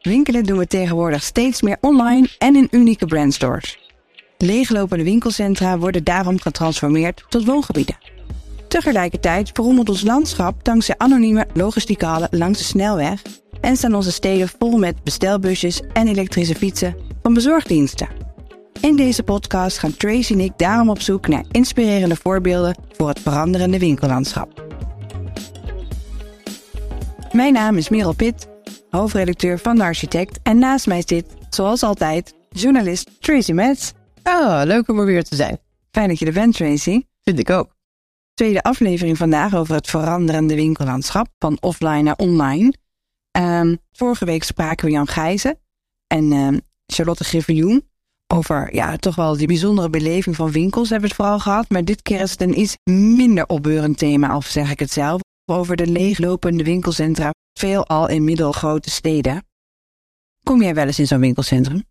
Winkelen doen we tegenwoordig steeds meer online en in unieke brandstores. Leeglopende winkelcentra worden daarom getransformeerd tot woongebieden. Tegelijkertijd verrommelt ons landschap dankzij anonieme logistieke hallen langs de snelweg en staan onze steden vol met bestelbusjes en elektrische fietsen van bezorgdiensten. In deze podcast gaan Tracy en ik daarom op zoek naar inspirerende voorbeelden voor het veranderende winkellandschap. Mijn naam is Merel Pitt, hoofdredacteur van De Architect en naast mij zit, zoals altijd, journalist Tracy Metz. Ah, leuk om er weer te zijn. Fijn dat je er bent, Tracy. Vind ik ook. Tweede aflevering vandaag over het veranderende winkellandschap van offline naar online. Ehm, vorige week spraken we Jan Gijzen en ehm, Charlotte Griffioen over ja, toch wel die bijzondere beleving van winkels hebben we het vooral gehad. Maar dit keer is het een iets minder opbeurend thema, of zeg ik het zelf. Over de leeglopende winkelcentra, veelal in middelgrote steden. Kom jij wel eens in zo'n winkelcentrum?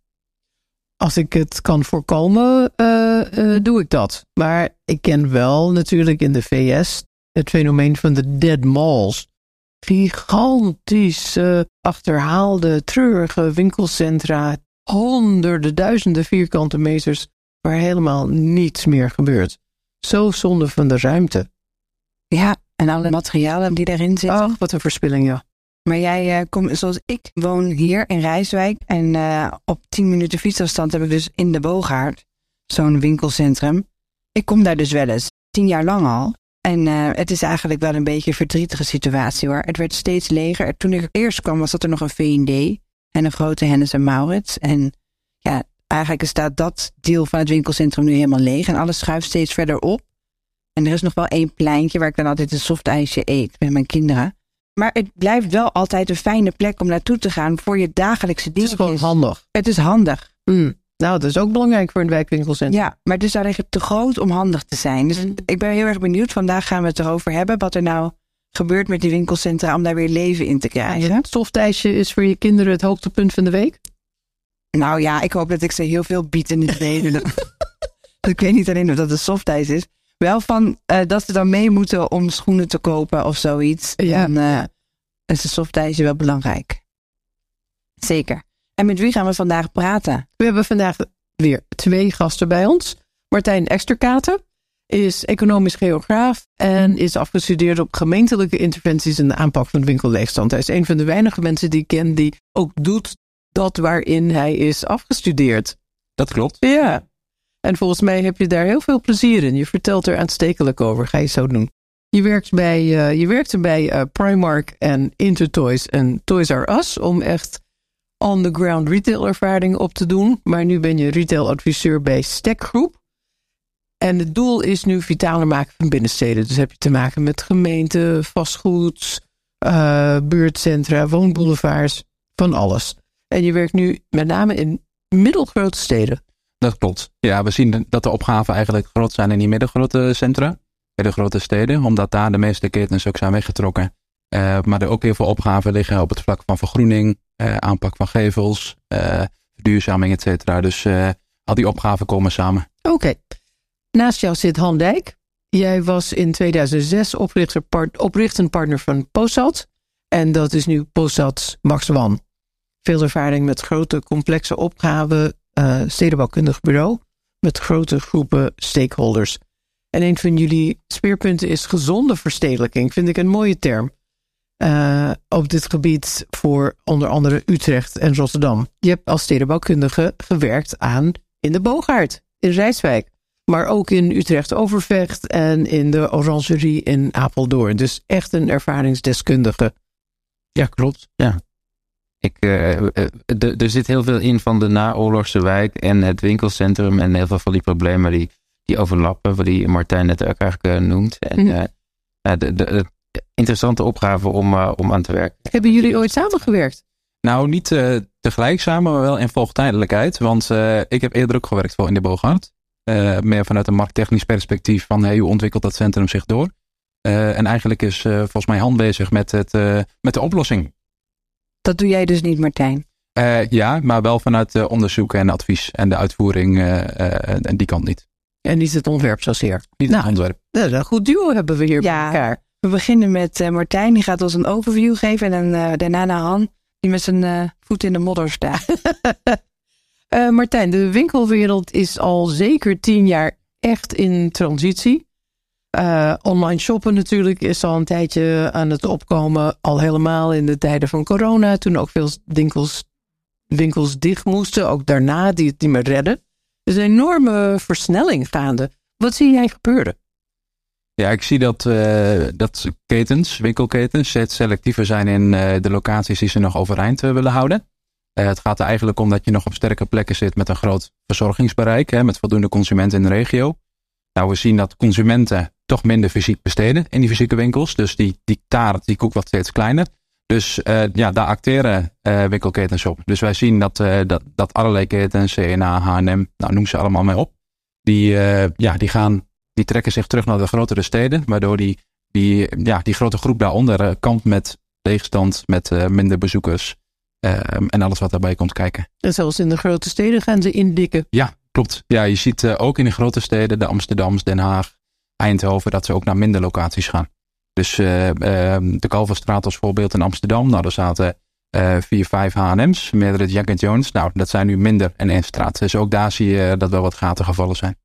Als ik het kan voorkomen, uh, uh, doe ik dat. Maar ik ken wel natuurlijk in de VS het fenomeen van de dead malls. Gigantische, achterhaalde, treurige winkelcentra. Honderden, duizenden vierkante meters waar helemaal niets meer gebeurt. Zo zonde van de ruimte. Ja, en alle materialen die daarin zitten. Oh, wat een verspilling, ja. Maar jij uh, komt, zoals ik woon hier in Rijswijk. En uh, op 10 minuten fietsafstand heb ik dus in de Boogaard zo'n winkelcentrum. Ik kom daar dus wel eens, tien jaar lang al. En uh, het is eigenlijk wel een beetje een verdrietige situatie hoor. Het werd steeds leger. Toen ik eerst kwam was dat er nog een V&D en een grote Hennis en Maurits. En ja, eigenlijk staat dat deel van het winkelcentrum nu helemaal leeg. En alles schuift steeds verder op. En er is nog wel één pleintje waar ik dan altijd een softijsje eet met mijn kinderen. Maar het blijft wel altijd een fijne plek om naartoe te gaan voor je dagelijkse dingen. Het is gewoon handig. Het is handig. Mm. Nou, dat is ook belangrijk voor een wijkwinkelcentrum. Ja, maar het is eigenlijk te groot om handig te zijn. Dus mm. ik ben heel erg benieuwd. Vandaag gaan we het erover hebben. Wat er nou gebeurt met die winkelcentra om daar weer leven in te krijgen. Het softijsje is voor je kinderen het hoogtepunt van de week? Nou ja, ik hoop dat ik ze heel veel bied in het reden. ik weet niet alleen of dat een softijs is. Wel van uh, dat ze dan mee moeten om schoenen te kopen of zoiets. Ja. Uh, is de softijsje wel belangrijk. Zeker. En met wie gaan we vandaag praten? We hebben vandaag weer twee gasten bij ons. Martijn Eksterkaten is economisch geograaf en is afgestudeerd op gemeentelijke interventies en de aanpak van de winkelleegstand. Hij is een van de weinige mensen die ik ken die ook doet dat waarin hij is afgestudeerd. Dat klopt. Ja. En volgens mij heb je daar heel veel plezier in. Je vertelt er aanstekelijk over. Ga je zo doen. Je, werkt bij, uh, je werkte bij uh, Primark en Intertoys en Toys R Us om echt on-the-ground retail ervaring op te doen. Maar nu ben je retailadviseur bij Stack Group. En het doel is nu vitaler maken van binnensteden. Dus heb je te maken met gemeenten, vastgoed, uh, buurtcentra, woonboulevards, van alles. En je werkt nu met name in middelgrote steden. Dat klopt. Ja, we zien dat de opgaven eigenlijk groot zijn in die middengrote centra, middengrote steden, omdat daar de meeste ketens ook zijn weggetrokken. Uh, maar er ook heel veel opgaven liggen op het vlak van vergroening, uh, aanpak van gevels, uh, verduurzaming, et cetera. Dus al die opgaven komen samen. Oké. Naast jou zit Han Dijk. Jij was in 2006 oprichter, oprichtend partner van Posat. En dat is nu Posat Max One. Veel ervaring met grote, complexe opgaven, stedenbouwkundig bureau met grote groepen stakeholders. En een van jullie speerpunten is gezonde verstedelijking. Vind ik een mooie term. Uh, op dit gebied voor onder andere Utrecht en Rotterdam. Je hebt als stedenbouwkundige gewerkt aan in de Boogaard in Rijswijk. Maar ook in Utrecht Overvecht en in de Orangerie in Apeldoorn. Dus echt een ervaringsdeskundige. Ja, klopt. Ja. Ik, uh, er zit heel veel in van de naoorlogse wijk en het winkelcentrum en heel veel van die problemen die, die overlappen, wat die Martijn net ook eigenlijk uh, noemt. En mm. de, de, de, interessante opgave om, om aan te werken. Hebben jullie ooit samengewerkt? Nou, niet tegelijk samen, maar wel in volgtijdelijkheid. Want ik heb eerder ook gewerkt voor in de Boogaard. meer vanuit een markttechnisch perspectief van hey, hoe ontwikkelt dat centrum zich door. en eigenlijk is volgens mij hand bezig met, het, met de oplossing. Dat doe jij dus niet, Martijn? Uh, ja, maar wel vanuit uh, onderzoek en advies en de uitvoering uh, en die kant niet. En niet het ontwerp zozeer? Niet nou, het ontwerp. een goed duo hebben we hier ja, bij elkaar. We beginnen met Martijn, die gaat ons een overview geven en dan, daarna naar Han. Die met zijn uh, voet in de modder staat. Martijn, de winkelwereld is al zeker tien jaar echt in transitie. Online shoppen natuurlijk is al een tijdje aan het opkomen. Al helemaal in de tijden van corona. Toen ook veel winkels, winkels dicht moesten. Ook daarna die het niet meer redden. Is een enorme versnelling gaande. Wat zie jij gebeuren? Ja, ik zie dat, uh, dat ketens, winkelketens, steeds selectiever zijn in uh, de locaties die ze nog overeind uh, willen houden. het gaat er eigenlijk om dat je nog op sterke plekken zit met een groot verzorgingsbereik, hè, met voldoende consumenten in de regio. Nou, we zien dat consumenten toch minder fysiek besteden in die fysieke winkels. Dus die, die taart, die koek wat steeds kleiner. Dus ja, daar acteren winkelketens op. Dus wij zien dat, dat, dat allerlei ketens, CNA, H&M, nou noem ze allemaal mee op. Die, ja, die gaan die trekken zich terug naar de grotere steden, waardoor die, die, ja, die grote groep daaronder uh, kampt met leegstand, met uh, minder bezoekers uh, en alles wat daarbij komt kijken. En zelfs in de grote steden gaan ze indikken. Ja, klopt. Ja, je ziet ook in de grote steden, de Amsterdams, Den Haag, Eindhoven, dat ze ook naar minder locaties gaan. Dus ehm, de Kalverstraat als voorbeeld in Amsterdam, nou daar zaten vier, vijf H&M's, meerdere Jack Jones. Nou, dat zijn nu minder in één straat. Dus ook daar zie je dat wel wat gaten gevallen zijn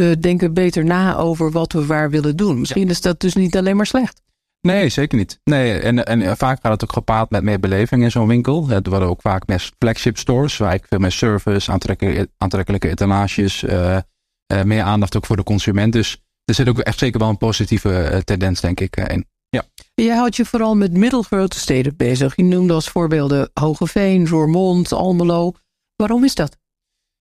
we denken beter na over wat we waar willen doen. Misschien is dat dus niet alleen maar slecht. Nee, zeker niet. Nee, en, en vaak gaat het ook gepaard met meer beleving in zo'n winkel. Er worden ook vaak meer flagship stores, waar ik veel meer service, aantrekkelijke, aantrekkelijke etalages, uh, uh, meer aandacht ook voor de consument. Dus er zit ook echt zeker wel een positieve uh, tendens, denk ik, in. Ja. Je houdt je vooral met middelgrote steden bezig. Je noemde als voorbeelden Hogeveen, Roermond, Almelo. Waarom is dat?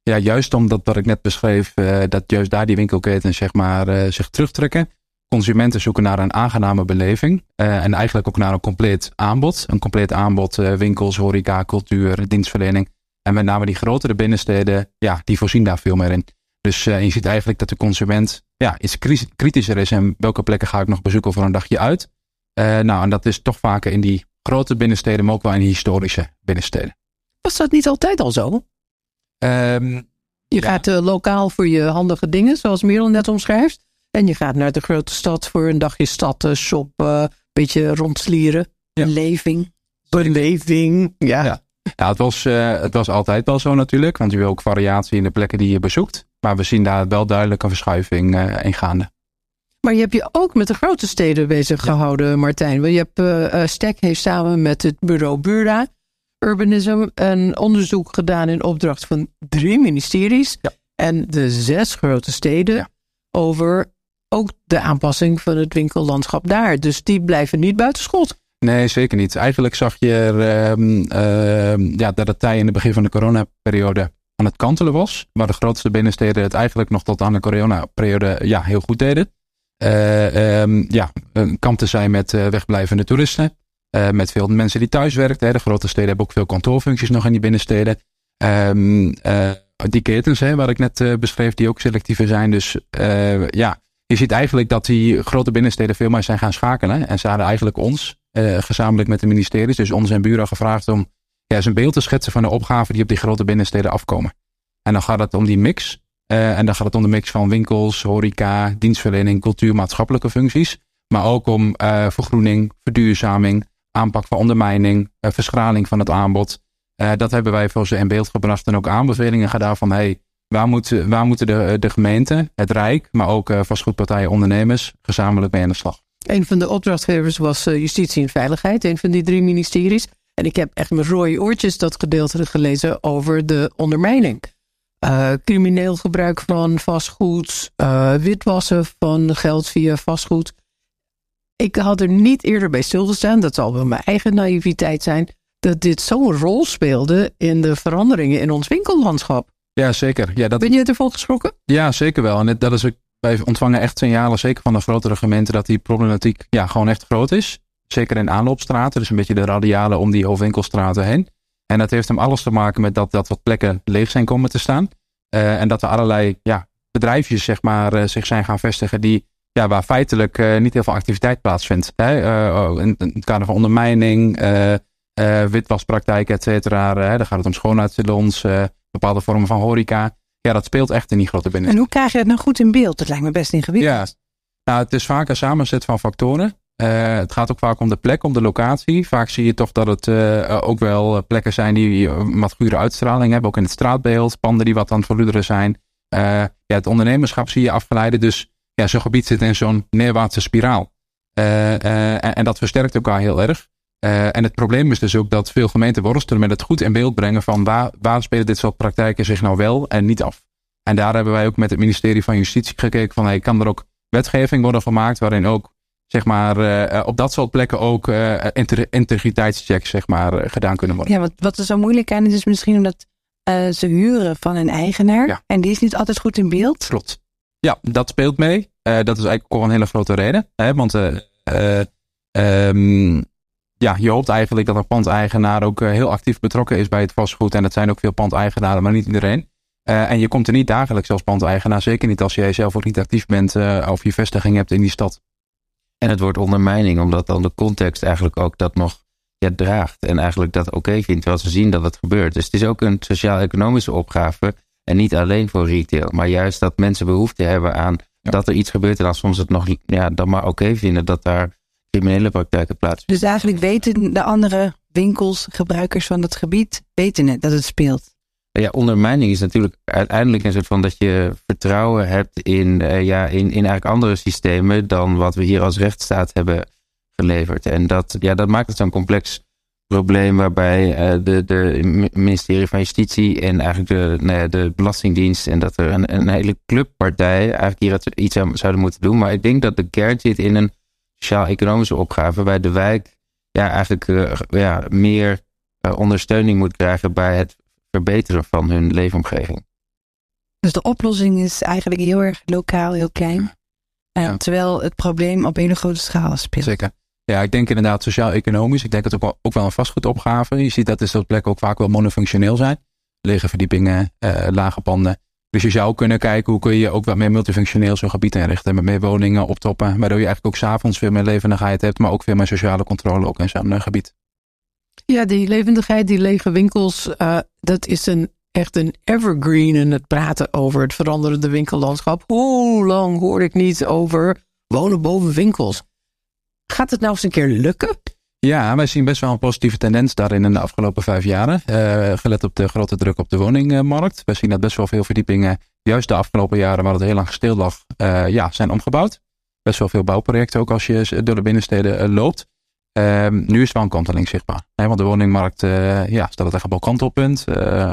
Ja, juist omdat wat ik net beschreef, uh, dat juist daar die winkelketens zeg maar, uh, zich terugtrekken. Consumenten zoeken naar een aangename beleving uh, en eigenlijk ook naar een compleet aanbod. Een compleet aanbod, winkels, horeca, cultuur, dienstverlening. En met name die grotere binnensteden, ja, die voorzien daar veel meer in. Dus je ziet eigenlijk dat de consument ja, iets kritischer is en welke plekken ga ik nog bezoeken voor een dagje uit. nou, en dat is toch vaker in die grote binnensteden, maar ook wel in die historische binnensteden. Was dat niet altijd al zo? Um, je gaat uh, lokaal voor je handige dingen, zoals Merel net omschrijft. En je gaat naar de grote stad voor een dagje stad, shoppen, een beetje rondslieren. Ja. Beleving. Beleving, ja. ja. Ja, het was, uh, het was altijd wel zo natuurlijk, want je wil ook variatie in de plekken die je bezoekt. Maar we zien daar wel duidelijk een verschuiving uh, in gaande. Maar je hebt je ook met de grote steden bezig gehouden, Martijn. Want je hebt, uh, Stek heeft samen met het bureau Bura Urbanism een onderzoek gedaan in opdracht van drie ministeries en de zes grote steden over ook de aanpassing van het winkellandschap daar. Dus die blijven niet buitenschot. Nee, zeker niet. Eigenlijk zag je er, uh, ja, dat het in het begin van de coronaperiode aan het kantelen was. Waar de grootste binnensteden het eigenlijk nog tot aan de coronaperiode ja, heel goed deden. Uh, um, ja, kampten zij met uh, wegblijvende toeristen. Uh, met veel mensen die thuis werken. De grote steden hebben ook veel kantoorfuncties nog in die binnensteden. Uh, die ketens, hè, waar ik net beschreef, die ook selectiever zijn. Dus ja, je ziet eigenlijk dat die grote binnensteden veel meer zijn gaan schakelen. En ze hadden eigenlijk ons, gezamenlijk met de ministeries, dus ons en bureau gevraagd om ja, eens een beeld te schetsen van de opgaven die op die grote binnensteden afkomen. En dan gaat het om die mix. en dan gaat het om de mix van winkels, horeca, dienstverlening, cultuur, maatschappelijke functies. Maar ook om vergroening, verduurzaming, aanpak van ondermijning, uh, verschraling van het aanbod. Dat hebben wij voor ze in beeld gebracht en ook aanbevelingen gedaan van hey, waar, moet, waar moeten de, de gemeente, het Rijk, maar ook vastgoedpartijen, ondernemers gezamenlijk mee aan de slag. Een van de opdrachtgevers was Justitie en Veiligheid, een van die drie ministeries. En ik heb echt met rode oortjes dat gedeelte gelezen over de ondermijning. Uh, crimineel gebruik van vastgoed, uh, witwassen van geld via vastgoed ik had er niet eerder bij stilgestaan, dat zal wel mijn eigen naïviteit zijn, dat dit zo'n rol speelde in de veranderingen in ons winkellandschap. Ja, zeker. Ja, dat... Ben je ervan geschrokken? Ja, zeker wel. En dat is wij ontvangen echt signalen, zeker van de grotere gemeenten, dat die problematiek ja, gewoon echt groot is. Zeker in aanloopstraten, dus een beetje de radialen om die hoofdwinkelstraten heen. En dat heeft hem alles te maken met dat, dat wat plekken leeg zijn komen te staan. Uh, en dat er allerlei ja, bedrijfjes zeg maar, uh, zich zijn gaan vestigen die ja, waar feitelijk uh, niet heel veel activiteit plaatsvindt. Hè? Oh, in, het kader van ondermijning, witwaspraktijken, et cetera. dan gaat het om schoonheidssalons, bepaalde vormen van horeca. Ja, dat speelt echt in die grote binnen. En hoe krijg je het nou goed in beeld? Dat lijkt me best ingewikkeld. Ja, nou, het is vaak een samenzet van factoren. Het gaat ook vaak om de plek, om de locatie. Vaak zie je toch dat het ook wel plekken zijn die wat goede uitstraling hebben. Ook in het straatbeeld, panden die wat aan het zijn. ja, het ondernemerschap zie je afgeleiden. Dus ja, zo'n gebied zit in zo'n neerwaartse spiraal. en dat versterkt elkaar heel erg. En het probleem is dus ook dat veel gemeenten worstelen met het goed in beeld brengen van waar, waar spelen dit soort praktijken zich nou wel en niet af. En daar hebben wij ook met het ministerie van Justitie gekeken van hey, kan er ook wetgeving worden gemaakt waarin ook zeg maar uh, op dat soort plekken ook uh, integriteitschecks zeg maar gedaan kunnen worden. Ja, wat, wat er zo moeilijk aan is, is misschien omdat ze huren van een eigenaar ja. en die is niet altijd goed in beeld. Klopt. Ja, dat speelt mee. dat is eigenlijk ook een hele grote reden. Hè, want um, ja, je hoopt eigenlijk dat een pandeigenaar ook eh, heel actief betrokken is bij het vastgoed. En dat zijn ook veel pandeigenaren, maar niet iedereen. Uh, en je komt er niet dagelijks als pandeigenaar, zeker niet als jij zelf ook niet actief bent uh, of je vestiging hebt in die stad. En het wordt ondermijning, omdat dan de context eigenlijk ook dat nog ja, draagt. En eigenlijk dat oké vindt, terwijl ze zien dat het gebeurt. Dus het is ook een sociaal-economische opgave. En niet alleen voor retail, maar juist dat mensen behoefte hebben aan dat er iets gebeurt. En dan soms het nog ja, dan maar oké vinden dat daar criminele praktijken plaats. Dus eigenlijk weten de andere winkels, gebruikers van het gebied, weten het dat het speelt. Ja, ondermijning is natuurlijk uiteindelijk een soort van dat je vertrouwen hebt in, uh, ja, in, in eigenlijk andere systemen dan wat we hier als rechtsstaat hebben geleverd. En dat, ja, dat maakt het zo'n complex probleem waarbij uh, de, de ministerie van Justitie en eigenlijk de, nou de Belastingdienst en dat er een, een hele clubpartij eigenlijk hier iets aan zouden moeten doen. Maar ik denk dat de kern zit in een sociaal-economische opgave, bij de wijk ja, eigenlijk uh, ja, meer ondersteuning moet krijgen bij het verbeteren van hun leefomgeving. Dus de oplossing is eigenlijk heel erg lokaal, heel klein. Uh, ja. Terwijl het probleem op hele grote schaal speelt. Zeker. Ja, ik denk inderdaad sociaal-economisch. Ik denk dat het ook wel, ook wel een vastgoedopgave. Je ziet dat de soort plekken ook vaak wel monofunctioneel zijn. Lege verdiepingen, lage panden. Dus je zou kunnen kijken hoe kun je ook wat meer multifunctioneel zo'n gebied inrichten. Met meer woningen optoppen. Waardoor je eigenlijk ook s'avonds veel meer levendigheid hebt. Maar ook veel meer sociale controle ook in zo'n uh, gebied. Ja, die levendigheid, die lege winkels. Uh, dat is een, echt een evergreen in het praten over het veranderende winkellandschap. Hoe lang hoor ik niet over wonen boven winkels? Gaat het nou eens een keer lukken? Ja, wij zien best wel een positieve tendens daarin in de afgelopen vijf jaren. Uh, gelet op de grote druk op de woningmarkt. We zien dat best wel veel verdiepingen, juist de afgelopen jaren waar het heel lang stil lag, uh, ja, zijn omgebouwd. Best wel veel bouwprojecten ook als je door de binnensteden loopt. Ehm, nu is wel een kanteling zichtbaar. Hè, want de woningmarkt ja, staat echt op een kantelpunt.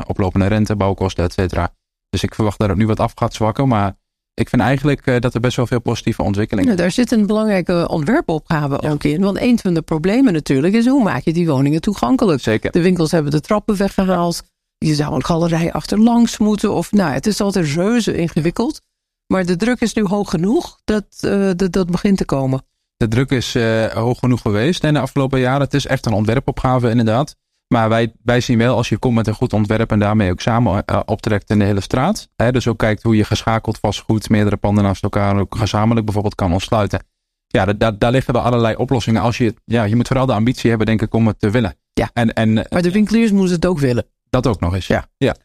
oplopende rente, bouwkosten, et cetera. Dus ik verwacht dat het nu wat af gaat zwakken. Maar ik vind eigenlijk uh, dat er best wel veel positieve ontwikkelingen nou, Daar zit een belangrijke ontwerpopgave ja. ook in. Want een van de problemen natuurlijk is hoe maak je die woningen toegankelijk. Zeker. De winkels hebben de trappen weggehaald. Je zou een galerij achterlangs moeten. Of nou, het is altijd reuze ingewikkeld. Maar de druk is nu hoog genoeg dat uh, dat, dat begint te komen. De druk is uh, hoog genoeg geweest in de afgelopen jaren. Het is echt een ontwerpopgave inderdaad. Maar wij, wij zien wel, als je komt met een goed ontwerp en daarmee ook samen uh, optrekt in de hele straat. Hè, dus ook kijkt hoe je geschakeld vastgoed, meerdere panden naast elkaar ook gezamenlijk bijvoorbeeld kan ontsluiten. Ja, daar, daar liggen wel allerlei oplossingen. Als je, ja, je moet vooral de ambitie hebben, denk ik, om het te willen. Ja, en, en, maar de winkeliers moeten het ook willen. Dat ook nog eens. Ja. ja.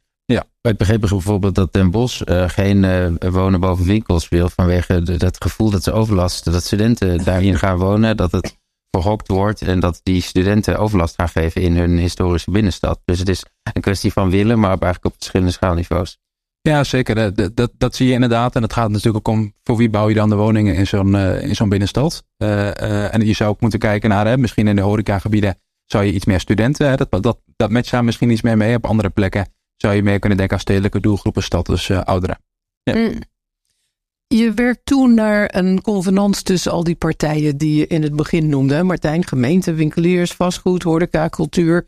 Ik begreep bijvoorbeeld dat Den Bosch uh, geen uh, wonen boven winkels wil vanwege de, dat gevoel dat ze overlasten, dat studenten daarin gaan wonen, dat het verhokt wordt en dat die studenten overlast gaan geven in hun historische binnenstad. Dus het is een kwestie van willen, maar eigenlijk op verschillende schaalniveaus. Ja, zeker. Dat, dat, dat zie je inderdaad. En het gaat natuurlijk ook om voor wie bouw je dan de woningen in zo'n uh, in zo'n binnenstad. Uh, uh, en je zou ook moeten kijken naar, hè, misschien in de horecagebieden zou je iets meer studenten, hè, dat, dat, dat matcht daar misschien iets meer mee. Op andere plekken zou je meer kunnen denken aan stedelijke doelgroepen, stad, dus ouderen. Ja. Mm. Je werkt toen naar een convenant tussen al die partijen die je in het begin noemde. Martijn, gemeente, winkeliers, vastgoed, horeca, cultuur.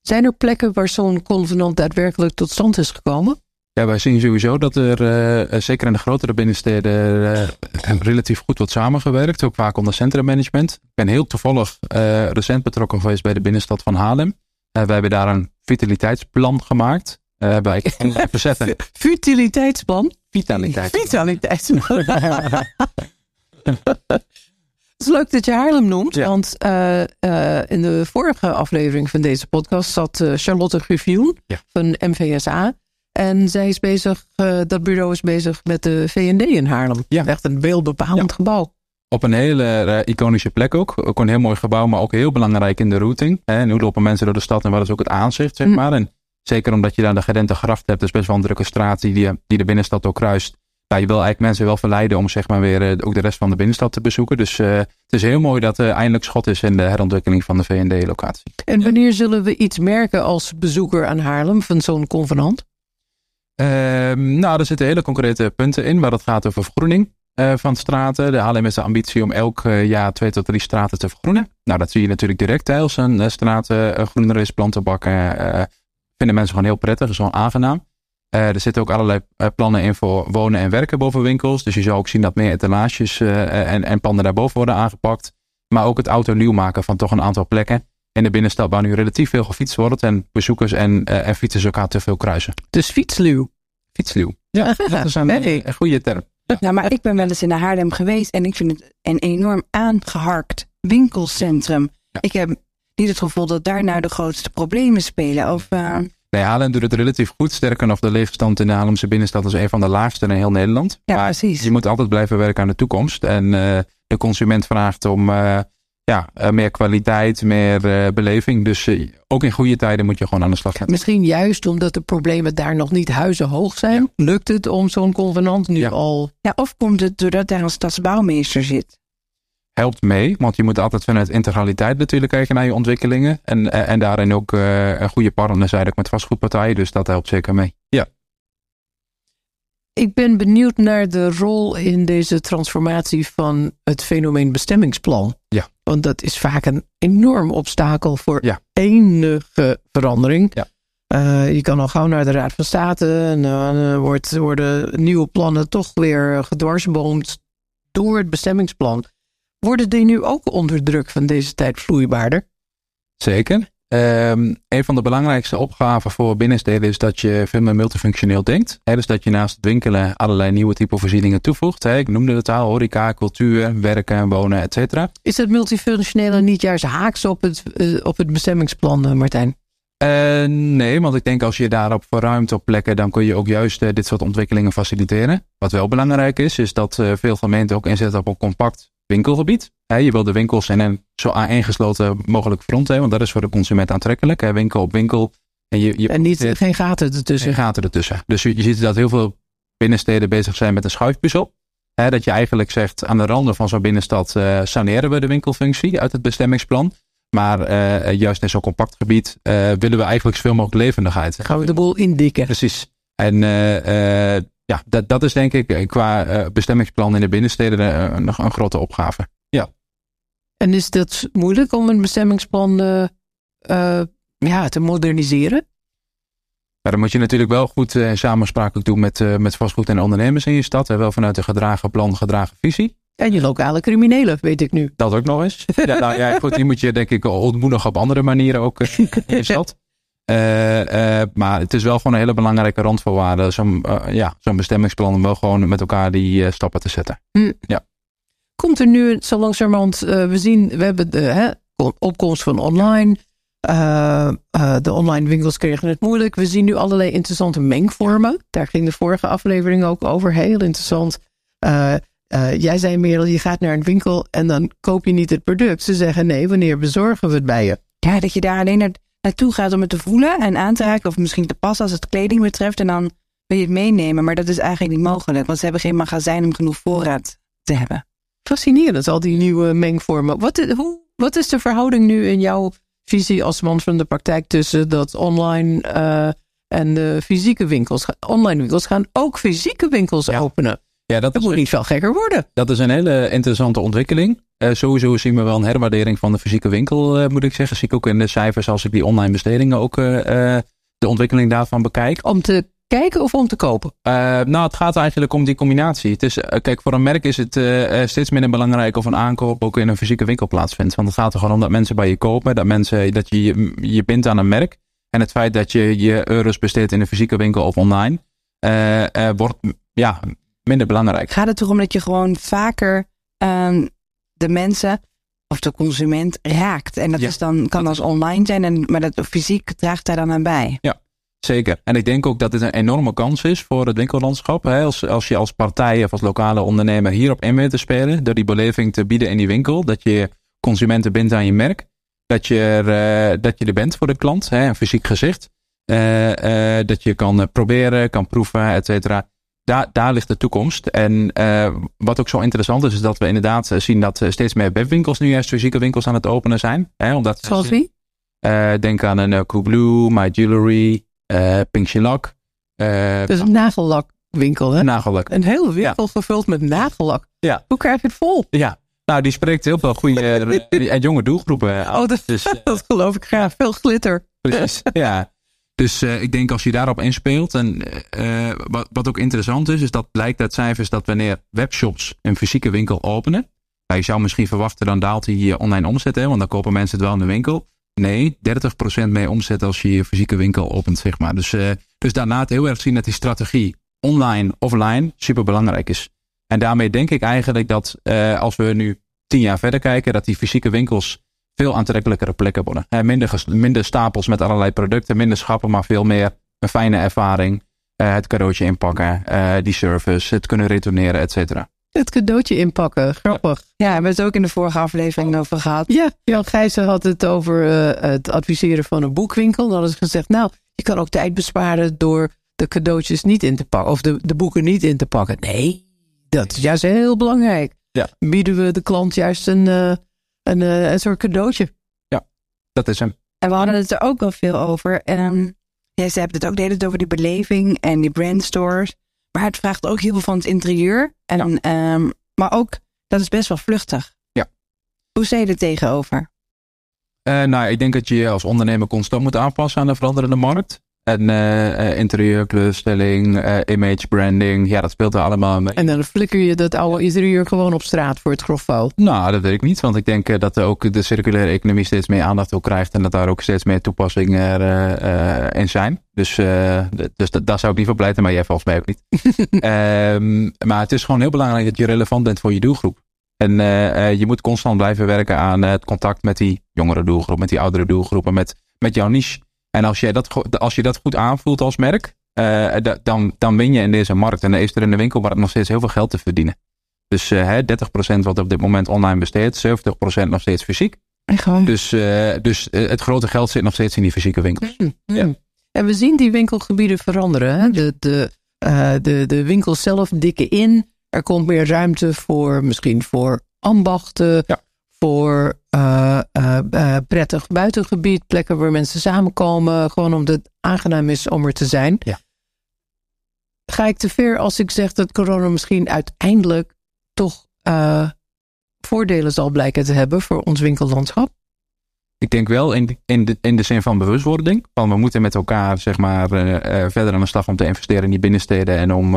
Zijn er plekken waar zo'n convenant daadwerkelijk tot stand is gekomen? Ja, wij zien sowieso dat er uh, zeker in de grotere binnensteden uh, relatief goed wordt samengewerkt. Ook vaak onder centrummanagement. Ik ben heel toevallig uh, recent betrokken geweest bij de binnenstad van Haarlem. wij hebben daar een vitaliteitsplan gemaakt. Uh, bij verzetten. Futiliteitsplan? Vitaliteit. Vitaliteitsplan. Het is leuk dat je Haarlem noemt, ja. want uh, uh, in de vorige aflevering van deze podcast zat Charlotte Griffioen ja. van MVSA. En zij is bezig, dat bureau is bezig met de VND in Haarlem. Ja. Echt een beeldbepalend gebouw. Op een hele iconische plek ook. Ook een heel mooi gebouw, maar ook heel belangrijk in de routing. En hoe lopen mensen door de stad en wat is ook het aanzicht, zeg Mm. maar. En zeker omdat je daar de Gedente gracht hebt, dus best wel een drukke straat die, die, die de binnenstad ook kruist. Ja, je wil eigenlijk mensen wel verleiden om zeg maar weer eh, ook de rest van de binnenstad te bezoeken. Dus eh, het is heel mooi dat er eindelijk schot is in de herontwikkeling van de V&D-locatie. En wanneer zullen we iets merken als bezoeker aan Haarlem van zo'n convenant? Ehm, nou, er zitten hele concrete punten in waar het gaat over vergroening eh, van straten. De Haarlem heeft de ambitie om elk eh, jaar twee tot drie straten te vergroenen. Nou, dat zie je natuurlijk direct hè, als een eh, straat eh, groener is, plantenbakken. Vinden mensen gewoon heel prettig, is gewoon aangenaam. Eh, er zitten ook allerlei eh, plannen in voor wonen en werken boven winkels. Dus je zou ook zien dat meer etalages eh, en, en panden daarboven worden aangepakt. Maar ook het autonieuw maken van toch een aantal plekken in de binnenstad waar nu relatief veel gefietst wordt. En bezoekers en, eh, en fietsers elkaar te veel kruisen. Dus fietsluw. Fietsluw. Ja, dat is een, goede term. Nou, maar ik ben wel eens in Haarlem geweest en ik vind het een enorm aangeharkt winkelcentrum. Ja. Ik heb niet het gevoel dat daar nou de grootste problemen spelen. Of, eh, Nee, Haarlem doet het relatief goed. Sterker nog, de leefstand in de Haarlemse binnenstad is een van de laagste in heel Nederland. ja, maar precies. je moet altijd blijven werken aan de toekomst. En eh, de consument vraagt om eh, ja, meer kwaliteit, meer eh, beleving. Dus ook in goede tijden moet je gewoon aan de slag gaan. Misschien juist omdat de problemen daar nog niet huizenhoog zijn. Lukt het om zo'n convenant nu Ja. al... Ja, of komt het doordat daar een stadsbouwmeester zit? Helpt mee, want je moet altijd vanuit integraliteit natuurlijk kijken naar je ontwikkelingen. En, eh, en daarin ook eh, een goede partner zijn ook met vastgoedpartijen. Dus dat helpt zeker mee. Ja. Ik ben benieuwd naar de rol in deze transformatie van het fenomeen bestemmingsplan. Ja. Want dat is vaak een enorm obstakel voor Ja. enige verandering. Ja. Eh, je kan al gauw naar de Raad van State en dan wordt, worden nieuwe plannen toch weer gedwarsboomd door het bestemmingsplan. Worden die nu ook onder druk van deze tijd vloeibaarder? Zeker. Ehm, een van de belangrijkste opgaven voor binnensteden is dat je veel meer multifunctioneel denkt. Hè, dus dat je naast het winkelen allerlei nieuwe type voorzieningen toevoegt. Hè. Ik noemde het al, horeca, cultuur, werken, wonen, et cetera. Is het multifunctionele niet juist haaks op het, eh, op het bestemmingsplan, eh, Martijn? Eh, nee, want ik denk als je daarop verruimt op plekken, dan kun je ook juist dit soort ontwikkelingen faciliteren. Wat wel belangrijk is, is dat eh, veel gemeenten ook inzetten op een compact winkelgebied. Je wil de winkels in een zo aaneengesloten mogelijk front hebben, want dat is voor de consument aantrekkelijk. Winkel op winkel. En, je, je En niet, geen gaten ertussen. geen gaten ertussen. Dus je, je ziet dat heel veel binnensteden bezig zijn met een schuifpuzzel. Hè, dat je eigenlijk zegt, aan de randen van zo'n binnenstad eh, saneren we de winkelfunctie uit het bestemmingsplan. Maar eh, juist in zo'n compact gebied eh, willen we eigenlijk zoveel mogelijk levendigheid. Gaan we de boel indikken. Precies. En ja, dat, dat is denk ik eh, qua eh, bestemmingsplan in de binnensteden eh, nog een grote opgave. En is dat moeilijk om een bestemmingsplan ja, te moderniseren? Dan moet je natuurlijk wel goed samenspraak ook doen met, met vastgoed en ondernemers in je stad. En wel vanuit een gedragen plan, gedragen visie. En je lokale criminelen, weet ik nu. Dat ook nog eens. ja, nou, ja, goed, die moet je denk ik ontmoedigen op andere manieren ook in je stad. Eh, eh, maar het is wel gewoon een hele belangrijke randvoorwaarde. Zo'n eh, ja, zo'n bestemmingsplan om wel gewoon met elkaar die stappen te zetten. Komt er nu zo langzamerhand, eh, we zien, we hebben de hè, opkomst van online. Eh, eh, de online winkels kregen het moeilijk. We zien nu allerlei interessante mengvormen. Daar ging de vorige aflevering ook over. Heel interessant. Eh, eh, jij zei Merel, je gaat naar een winkel en dan koop je niet het product. Ze zeggen nee, wanneer bezorgen we het bij je? Ja, dat je daar alleen naar, naartoe gaat om het te voelen en aan te raken. Of misschien te passen als het kleding betreft. En dan wil je het meenemen. Maar dat is eigenlijk niet mogelijk. Want ze hebben geen magazijn om genoeg voorraad te hebben. Fascinerend, al die nieuwe mengvormen. Wat, i- hoe, wat is de verhouding nu in jouw visie als man van de praktijk tussen dat online eh, en de fysieke winkels? Online winkels gaan ook fysieke winkels Ja. openen. Ja, dat Dat is, moet niet veel gekker worden. dat is een hele interessante ontwikkeling. Eh, sowieso zien we wel een herwaardering van de fysieke winkel, eh, moet ik zeggen. Zie ik ook in de cijfers als ik die online bestedingen ook eh, de ontwikkeling daarvan bekijk. Om te kijken of om te kopen. Nou, het gaat eigenlijk om die combinatie. Het is, kijk, voor een merk is het steeds minder belangrijk of een aankoop ook in een fysieke winkel plaatsvindt. Want het gaat er gewoon om dat mensen bij je kopen, dat, mensen, dat je je, je bindt aan een merk. En het feit dat je je euro's besteedt in een fysieke winkel of online, wordt ja, minder belangrijk. Gaat het erom dat je gewoon vaker ehm, de mensen of de consument raakt. En dat Ja, is dan, kan als online zijn, en, maar dat fysiek draagt daar dan aan bij. Zeker. En ik denk ook dat dit een enorme kans is voor het winkellandschap. Hè? Als, als je als partij of als lokale ondernemer hierop in weet te spelen. Door die beleving te bieden in die winkel. Dat je consumenten bindt aan je merk. Dat je er, uh, dat je er bent voor de klant. Hè? Een fysiek gezicht. Uh, uh, dat je kan proberen, kan proeven, et cetera. Daar, daar ligt de toekomst. En wat ook zo interessant is, is dat we inderdaad zien dat steeds meer webwinkels nu juist fysieke winkels aan het openen zijn. Hè? Omdat Zoals wie? denk aan een Coolblue, My Jewelry, uh, Pink Shellac. Uh, dus een nagellakwinkel, hè? Nagellak. Een hele winkel ja. gevuld met nagellak. Ja. Hoe krijg je het vol? Ja. Nou, die spreekt heel veel goede en jonge doelgroepen. Oh, dat, dus, dat geloof ik graag. Veel glitter. Precies, ja. Dus uh, ik denk als je daarop inspeelt. En uh, wat, wat ook interessant is, is dat blijkt uit cijfers dat wanneer webshops een fysieke winkel openen. Nou, je zou misschien verwachten, dan daalt die online omzet, hè, want dan kopen mensen het wel in de winkel. Nee, 30% mee omzet als je je fysieke winkel opent, zeg maar. Dus, uh, dus daarna het heel erg zien dat die strategie online, offline super belangrijk is. En daarmee denk ik eigenlijk dat als we nu tien jaar verder kijken, dat die fysieke winkels veel aantrekkelijkere plekken worden. He, minder, minder stapels met allerlei producten, minder schappen, maar veel meer een fijne ervaring. Uh, het cadeautje inpakken, die service, het kunnen retourneren, et cetera. Het cadeautje inpakken, grappig. Ja, we hebben het ook in de vorige aflevering over gehad. Ja, Jan Gijzen had het over uh, het adviseren van een boekwinkel. Dan hadden ze gezegd, nou, je kan ook tijd besparen door de cadeautjes niet in te pakken. Of de, de boeken niet in te pakken. Nee, dat is juist heel belangrijk. Ja. Bieden we de klant juist een, uh, een, uh, een soort cadeautje. Ja, dat is hem. En we hadden het er ook wel veel over. En ja, ze hebben het ook de hele tijd over die beleving en die brandstores. Maar het vraagt ook heel veel van het interieur. En, ja. um, maar ook, dat is best wel vluchtig. Ja. Hoe sta je er tegenover? Uh, nou, ik denk dat je als ondernemer constant moet aanpassen aan de veranderende markt. En uh, interieur, kleurstelling, uh, image, branding, ja, dat speelt er allemaal mee. En dan flikker je dat oude interieur gewoon op straat voor het grofvuil? Nou, dat weet ik niet, want ik denk dat ook de circulaire economie steeds meer aandacht ook krijgt en dat daar ook steeds meer toepassingen in zijn. Dus, dus daar zou ik niet voor pleiten, maar jij volgens mij ook niet. um, maar het is gewoon heel belangrijk dat je relevant bent voor je doelgroep. En je moet constant blijven werken aan het contact met die jongere doelgroep, met die oudere doelgroepen, met, met jouw niche. En als, jij dat, als je dat goed aanvoelt als merk, uh, dan, dan win je in deze markt. En dan is er in de winkelmarkt nog steeds heel veel geld te verdienen. Dus uh, 30% wat op dit moment online besteedt, 70% nog steeds fysiek. Gewoon. Dus, uh, dus het grote geld zit nog steeds in die fysieke winkels. Mm, mm. Ja. En we zien die winkelgebieden veranderen. Hè? De, de, de, de winkels zelf dikken in. Er komt meer ruimte voor misschien voor ambachten. Ja voor uh, uh, uh, prettig buitengebied, plekken waar mensen samenkomen, gewoon omdat het aangenaam is om er te zijn. Ja. Ga ik te ver als ik zeg dat corona misschien uiteindelijk toch voordelen zal blijken te hebben voor ons winkellandschap? Ik denk wel in de, in de, in de zin van bewustwording. Want we moeten met elkaar zeg maar, verder aan de slag om te investeren in die binnensteden en om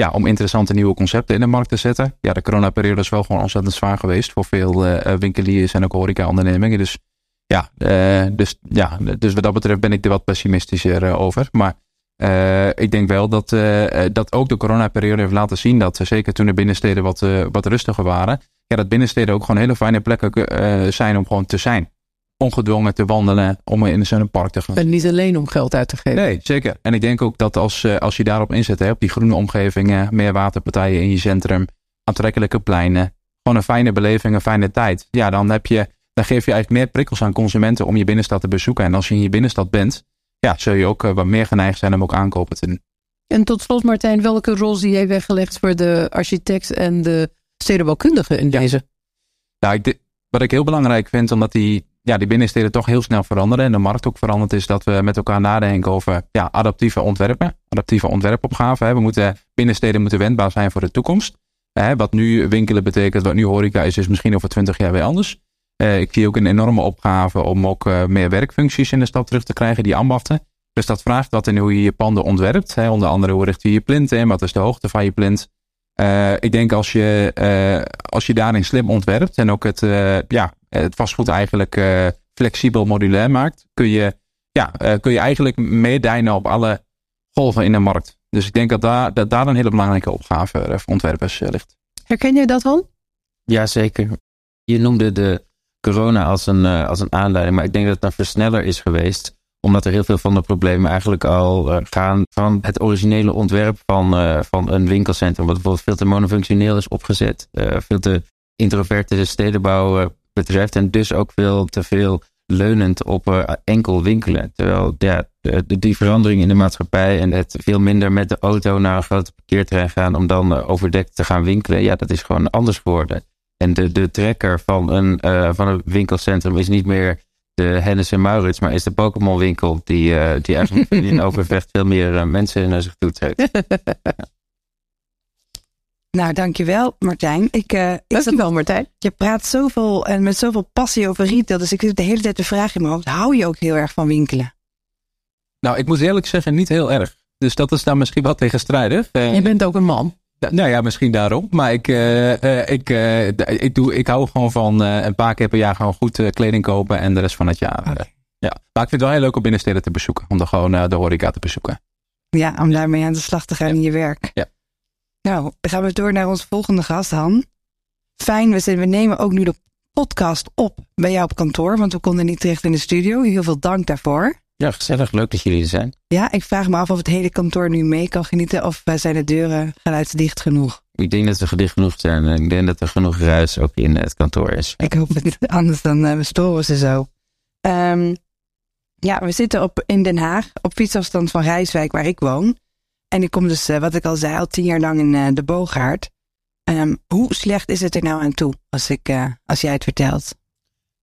ja, om interessante nieuwe concepten in de markt te zetten. Ja, de coronaperiode is wel gewoon ontzettend zwaar geweest voor veel uh, winkeliers en ook horeca-ondernemingen. Dus ja, uh, dus, ja, dus wat dat betreft ben ik er wat pessimistischer uh, over. Maar ik denk wel dat, dat ook de coronaperiode heeft laten zien dat, zeker toen de binnensteden wat, wat rustiger waren, ja, dat binnensteden ook gewoon hele fijne plekken zijn om gewoon te zijn ongedwongen te wandelen om in zo'n park te gaan. En niet alleen om geld uit te geven. Nee, zeker. En ik denk ook dat als, als je daarop inzet, hè, op die groene omgevingen, meer waterpartijen in je centrum, aantrekkelijke pleinen, gewoon een fijne beleving, een fijne tijd. Ja, dan, heb je, dan geef je eigenlijk meer prikkels aan consumenten om je binnenstad te bezoeken. En als je in je binnenstad bent, ja, zul je ook wat meer geneigd zijn om ook aankopen te doen. En tot slot Martijn, welke rol zie jij weggelegd voor de architect en de stedenbouwkundige in ja. deze? Nou, ik, wat ik heel belangrijk vind, omdat die ja, die binnensteden toch heel snel veranderen en de markt ook verandert, is dat we met elkaar nadenken over ja, adaptieve ontwerpen, adaptieve ontwerpopgaven. Hè. We moeten, binnensteden moeten wendbaar zijn voor de toekomst. Hè, wat nu winkelen betekent, wat nu horeca is, is misschien over twintig jaar weer anders. Uh, ik zie ook een enorme opgave om ook uh, meer werkfuncties in de stad terug te krijgen, die ambachten. Dus dat vraagt wat en hoe je je panden ontwerpt. Hè. Onder andere hoe richt je je plint in, wat is de hoogte van je plint. Uh, ik denk als je, als je daarin slim ontwerpt en ook het, ja, het vastgoed eigenlijk uh, flexibel modulair maakt, kun je, ja, uh, kun je eigenlijk meedijnen op alle golven in de markt. Dus ik denk dat daar, dat daar een hele belangrijke opgave voor ontwerpers uh, ligt. Herken jij dat dan? Jazeker. Je noemde de corona als een, als een aanleiding, maar ik denk dat het een versneller is geweest omdat er heel veel van de problemen eigenlijk al gaan van het originele ontwerp van, van een winkelcentrum. Wat bijvoorbeeld veel te monofunctioneel is opgezet. veel te introverte stedenbouw betreft. En dus ook veel te veel leunend op enkel winkelen. Terwijl ja, de, die verandering in de maatschappij en het veel minder met de auto naar een grote parkeerterrein gaan om dan overdekt te gaan winkelen. Ja, dat is gewoon anders geworden. En de, de trekker van een, uh, van een winkelcentrum is niet meer de Hennis en Maurits, maar is de Pokémon winkel die, uh, die eigenlijk in Overvecht veel meer uh, mensen naar zich toe trekt. ja. Nou, dankjewel Martijn. Ik, uh, ik dankjewel Martijn. Je praat zoveel en met zoveel passie over retail, dus ik zit de hele tijd de vraag in mijn hoofd. Hou je ook heel erg van winkelen? Nou, ik moet eerlijk zeggen, niet heel erg. Dus dat is dan misschien wat tegenstrijdig. Je bent ook een man. Nou ja, misschien daarom. Maar ik, uh, ik, uh, ik, doe, ik hou gewoon van uh, een paar keer per jaar gewoon goed kleding kopen en de rest van het jaar. Okay. ja. Maar ik vind het wel heel leuk om binnensteden te bezoeken. Om dan gewoon de horeca te bezoeken. Ja, om daarmee aan de slag te gaan in je werk. Ja. Nou, dan gaan we door naar onze volgende gast, Han. Fijn, we, zijn, we nemen ook nu de podcast op bij jou op kantoor, want we konden niet terecht in de studio. Heel veel dank daarvoor. Ja, gezellig. Leuk dat jullie er zijn. Ja, ik vraag me af of het hele kantoor nu mee kan genieten of zijn de deuren geluidsdicht genoeg? Ik denk dat ze gedicht genoeg zijn en ik denk dat er genoeg ruis ook in het kantoor is. Ik hoop het, anders dan uh, storen ze zo. Um, ja, we zitten op, in Den Haag, op fietsafstand van Rijswijk, waar ik woon. En ik kom dus, uh, wat ik al zei, al tien jaar lang in uh, de Boogaard. Um, hoe slecht is het er nou aan toe, als, ik, als jij het vertelt?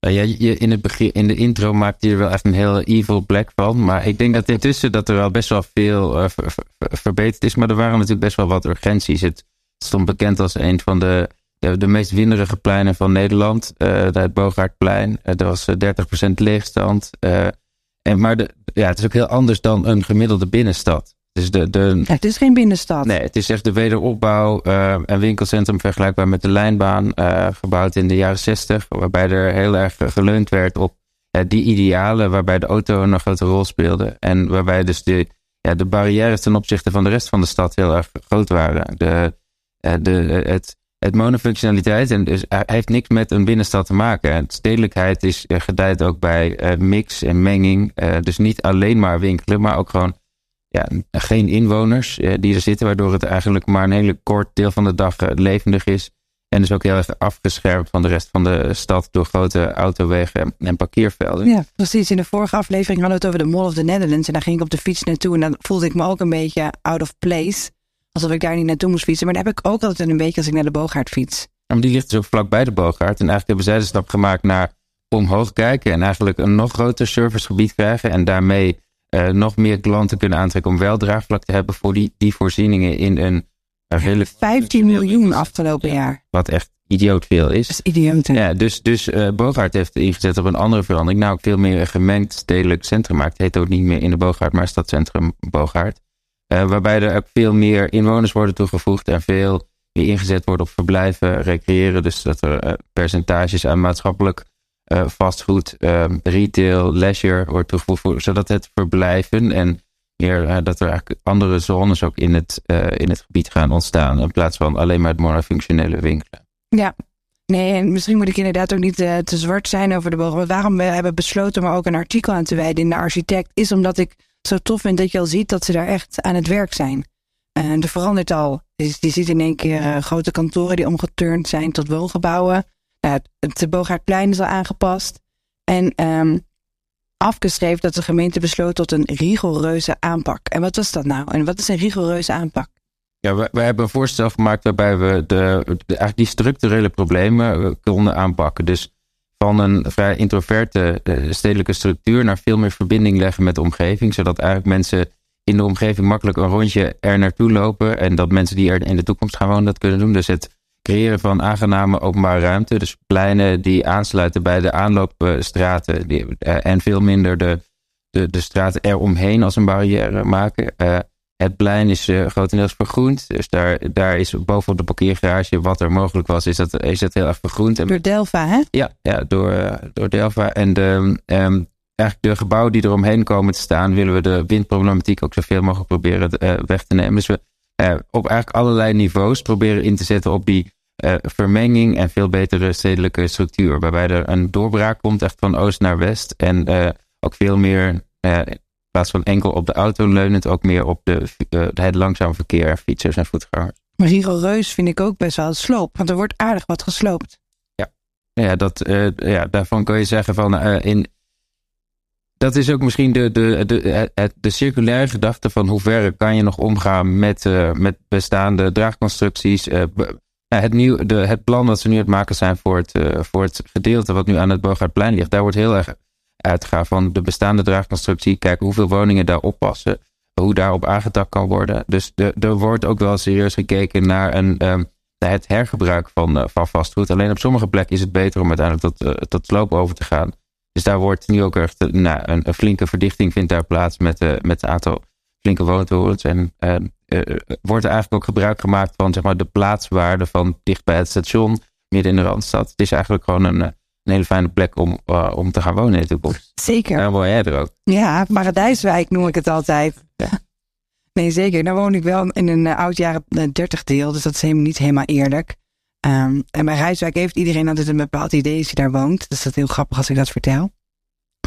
Uh, ja, je, in, het begin, in de intro maakte je er wel echt een heel evil black van. Maar ik denk dat intussen dat er wel best wel veel verbeterd is. Maar er waren natuurlijk best wel wat urgenties. Het stond bekend als een van de, de, meest winderige pleinen van Nederland. Het Bogaardplein. er was 30% leegstand. en, maar de, ja, het is ook heel anders dan een gemiddelde binnenstad. Dus de, de, het is geen binnenstad. Nee, het is echt de wederopbouw. Uh, een winkelcentrum vergelijkbaar met de lijnbaan. Uh, gebouwd in de jaren zestig. Waarbij er heel erg geleund werd op uh, die idealen. Waarbij de auto een grote rol speelde. En waarbij dus de, ja, de barrières ten opzichte van de rest van de stad heel erg groot waren. De, de, het, het monofunctionaliteit en dus, heeft niks met een binnenstad te maken. Stedelijkheid is gedijt ook bij mix en menging. dus niet alleen maar winkelen, maar ook gewoon ja, geen inwoners eh, die er zitten, waardoor het eigenlijk maar een hele kort deel van de dag eh, levendig is. En dus ook heel erg afgeschermd van de rest van de stad door grote autowegen en parkeervelden. Ja, precies. In de vorige aflevering hadden we het over de Mall of the Netherlands. En daar ging ik op de fiets naartoe. En dan voelde ik me ook een beetje out of place. Alsof ik daar niet naartoe moest fietsen. Maar dat heb ik ook altijd een beetje als ik naar de Boogaard fiets. Maar die ligt dus ook vlak bij de Boogaard. En eigenlijk hebben zij de stap gemaakt naar omhoog kijken. En eigenlijk een nog groter servicegebied krijgen. En daarmee uh, nog meer klanten kunnen aantrekken om wel draagvlak te hebben voor die, die voorzieningen in een hele 15 miljoen afgelopen jaar. Wat echt idioot veel is. Dat is idioot. Ja, dus dus uh, Bogaert heeft ingezet op een andere verandering. Nou, veel meer een gemengd stedelijk centrum maakt. Het heet ook niet meer in de Bogaert, maar Stadcentrum Bogaert. Uh, waarbij er ook veel meer inwoners worden toegevoegd en veel meer ingezet wordt op verblijven, recreëren. Dus dat er uh, percentages aan maatschappelijk uh, fastfood, um, retail, leisure wordt toegevoegd, zodat het verblijven en meer uh, dat er eigenlijk andere zones ook in het, uh, in het gebied gaan ontstaan, in plaats van alleen maar het monofunctionele winkelen. Ja, nee, en misschien moet ik inderdaad ook niet te zwart zijn over de bogen. Waarom we hebben besloten om er ook een artikel aan te wijden in de architect, is omdat ik zo tof vind dat je al ziet dat ze daar echt aan het werk zijn. En er verandert al. Dus je ziet in één keer grote kantoren die omgeturnd zijn tot woongebouwen. Nou, het Bogaardplein is al aangepast. En um, afgeschreven dat de gemeente besloot tot een rigoureuze aanpak. En wat was dat nou? En wat is een rigoureuze aanpak? Ja, we, hebben een voorstel gemaakt waarbij we de, de, die structurele problemen eh, konden aanpakken. Dus van een vrij introverte eh, stedelijke structuur naar veel meer verbinding leggen met de omgeving. Zodat eigenlijk mensen in de omgeving makkelijk een rondje er naartoe lopen. En dat mensen die er in de toekomst gaan wonen dat kunnen doen. Dus het creëren van aangename openbare ruimte. Dus pleinen die aansluiten bij de aanloopstraten die, uh, en veel minder de, de, de straten eromheen als een barrière maken. Uh, het plein is uh, grotendeels vergroend. Dus daar, daar is bovenop de parkeergarage wat er mogelijk was, is dat, is dat heel erg vergroend. Door Delva, hè? Ja, ja door, door Delva. En de, um, eigenlijk de gebouwen die eromheen komen te staan, willen we de windproblematiek ook zoveel mogelijk proberen weg te nemen. Dus we op eigenlijk allerlei niveaus proberen in te zetten op die uh, vermenging en veel betere stedelijke structuur. Waarbij er een doorbraak komt echt van oost naar west. En uh, ook veel meer in plaats van enkel op de auto leunend ook meer op de, het langzaam verkeer, fietsers en voetgangers. Maar rigoureus vind ik ook best wel sloop, want er wordt aardig wat gesloopt. Ja, ja, dat, ja daarvan kun je zeggen van in, dat is ook misschien de, de, de, de, de circulaire gedachte van hoe ver kan je nog omgaan met, uh, met bestaande draagconstructies. Uh, het, nieuw, de, het plan dat ze nu het maken zijn voor het, uh, voor het gedeelte wat nu aan het Bogaardplein ligt, daar wordt heel erg uitgegaan van de bestaande draagconstructie. Kijken hoeveel woningen daarop passen, hoe daarop aangetakt kan worden. Dus de, er wordt ook wel serieus gekeken naar een, um, het hergebruik van, van vastgoed. Alleen op sommige plekken is het beter om uiteindelijk tot, tot sloop over te gaan. Dus daar wordt nu ook echt nou, een, een, flinke verdichting vindt daar plaats met, met een aantal flinke. En uh, uh, wordt er eigenlijk ook gebruik gemaakt van zeg maar, de plaatswaarde van dicht bij het station, midden in de Randstad. Het is eigenlijk gewoon een, een hele fijne plek om, om te gaan wonen in de toekomst. Zeker. En woon jij er ook. Ja, Paradijswijk noem ik het altijd. Ja. Nee, zeker. Nou woon ik wel in een oud jaren 30 deel, dus dat is helemaal niet helemaal eerlijk. Um, en bij Rijswijk heeft iedereen altijd een bepaald idee als je daar woont. Dus dat is heel grappig als ik dat vertel.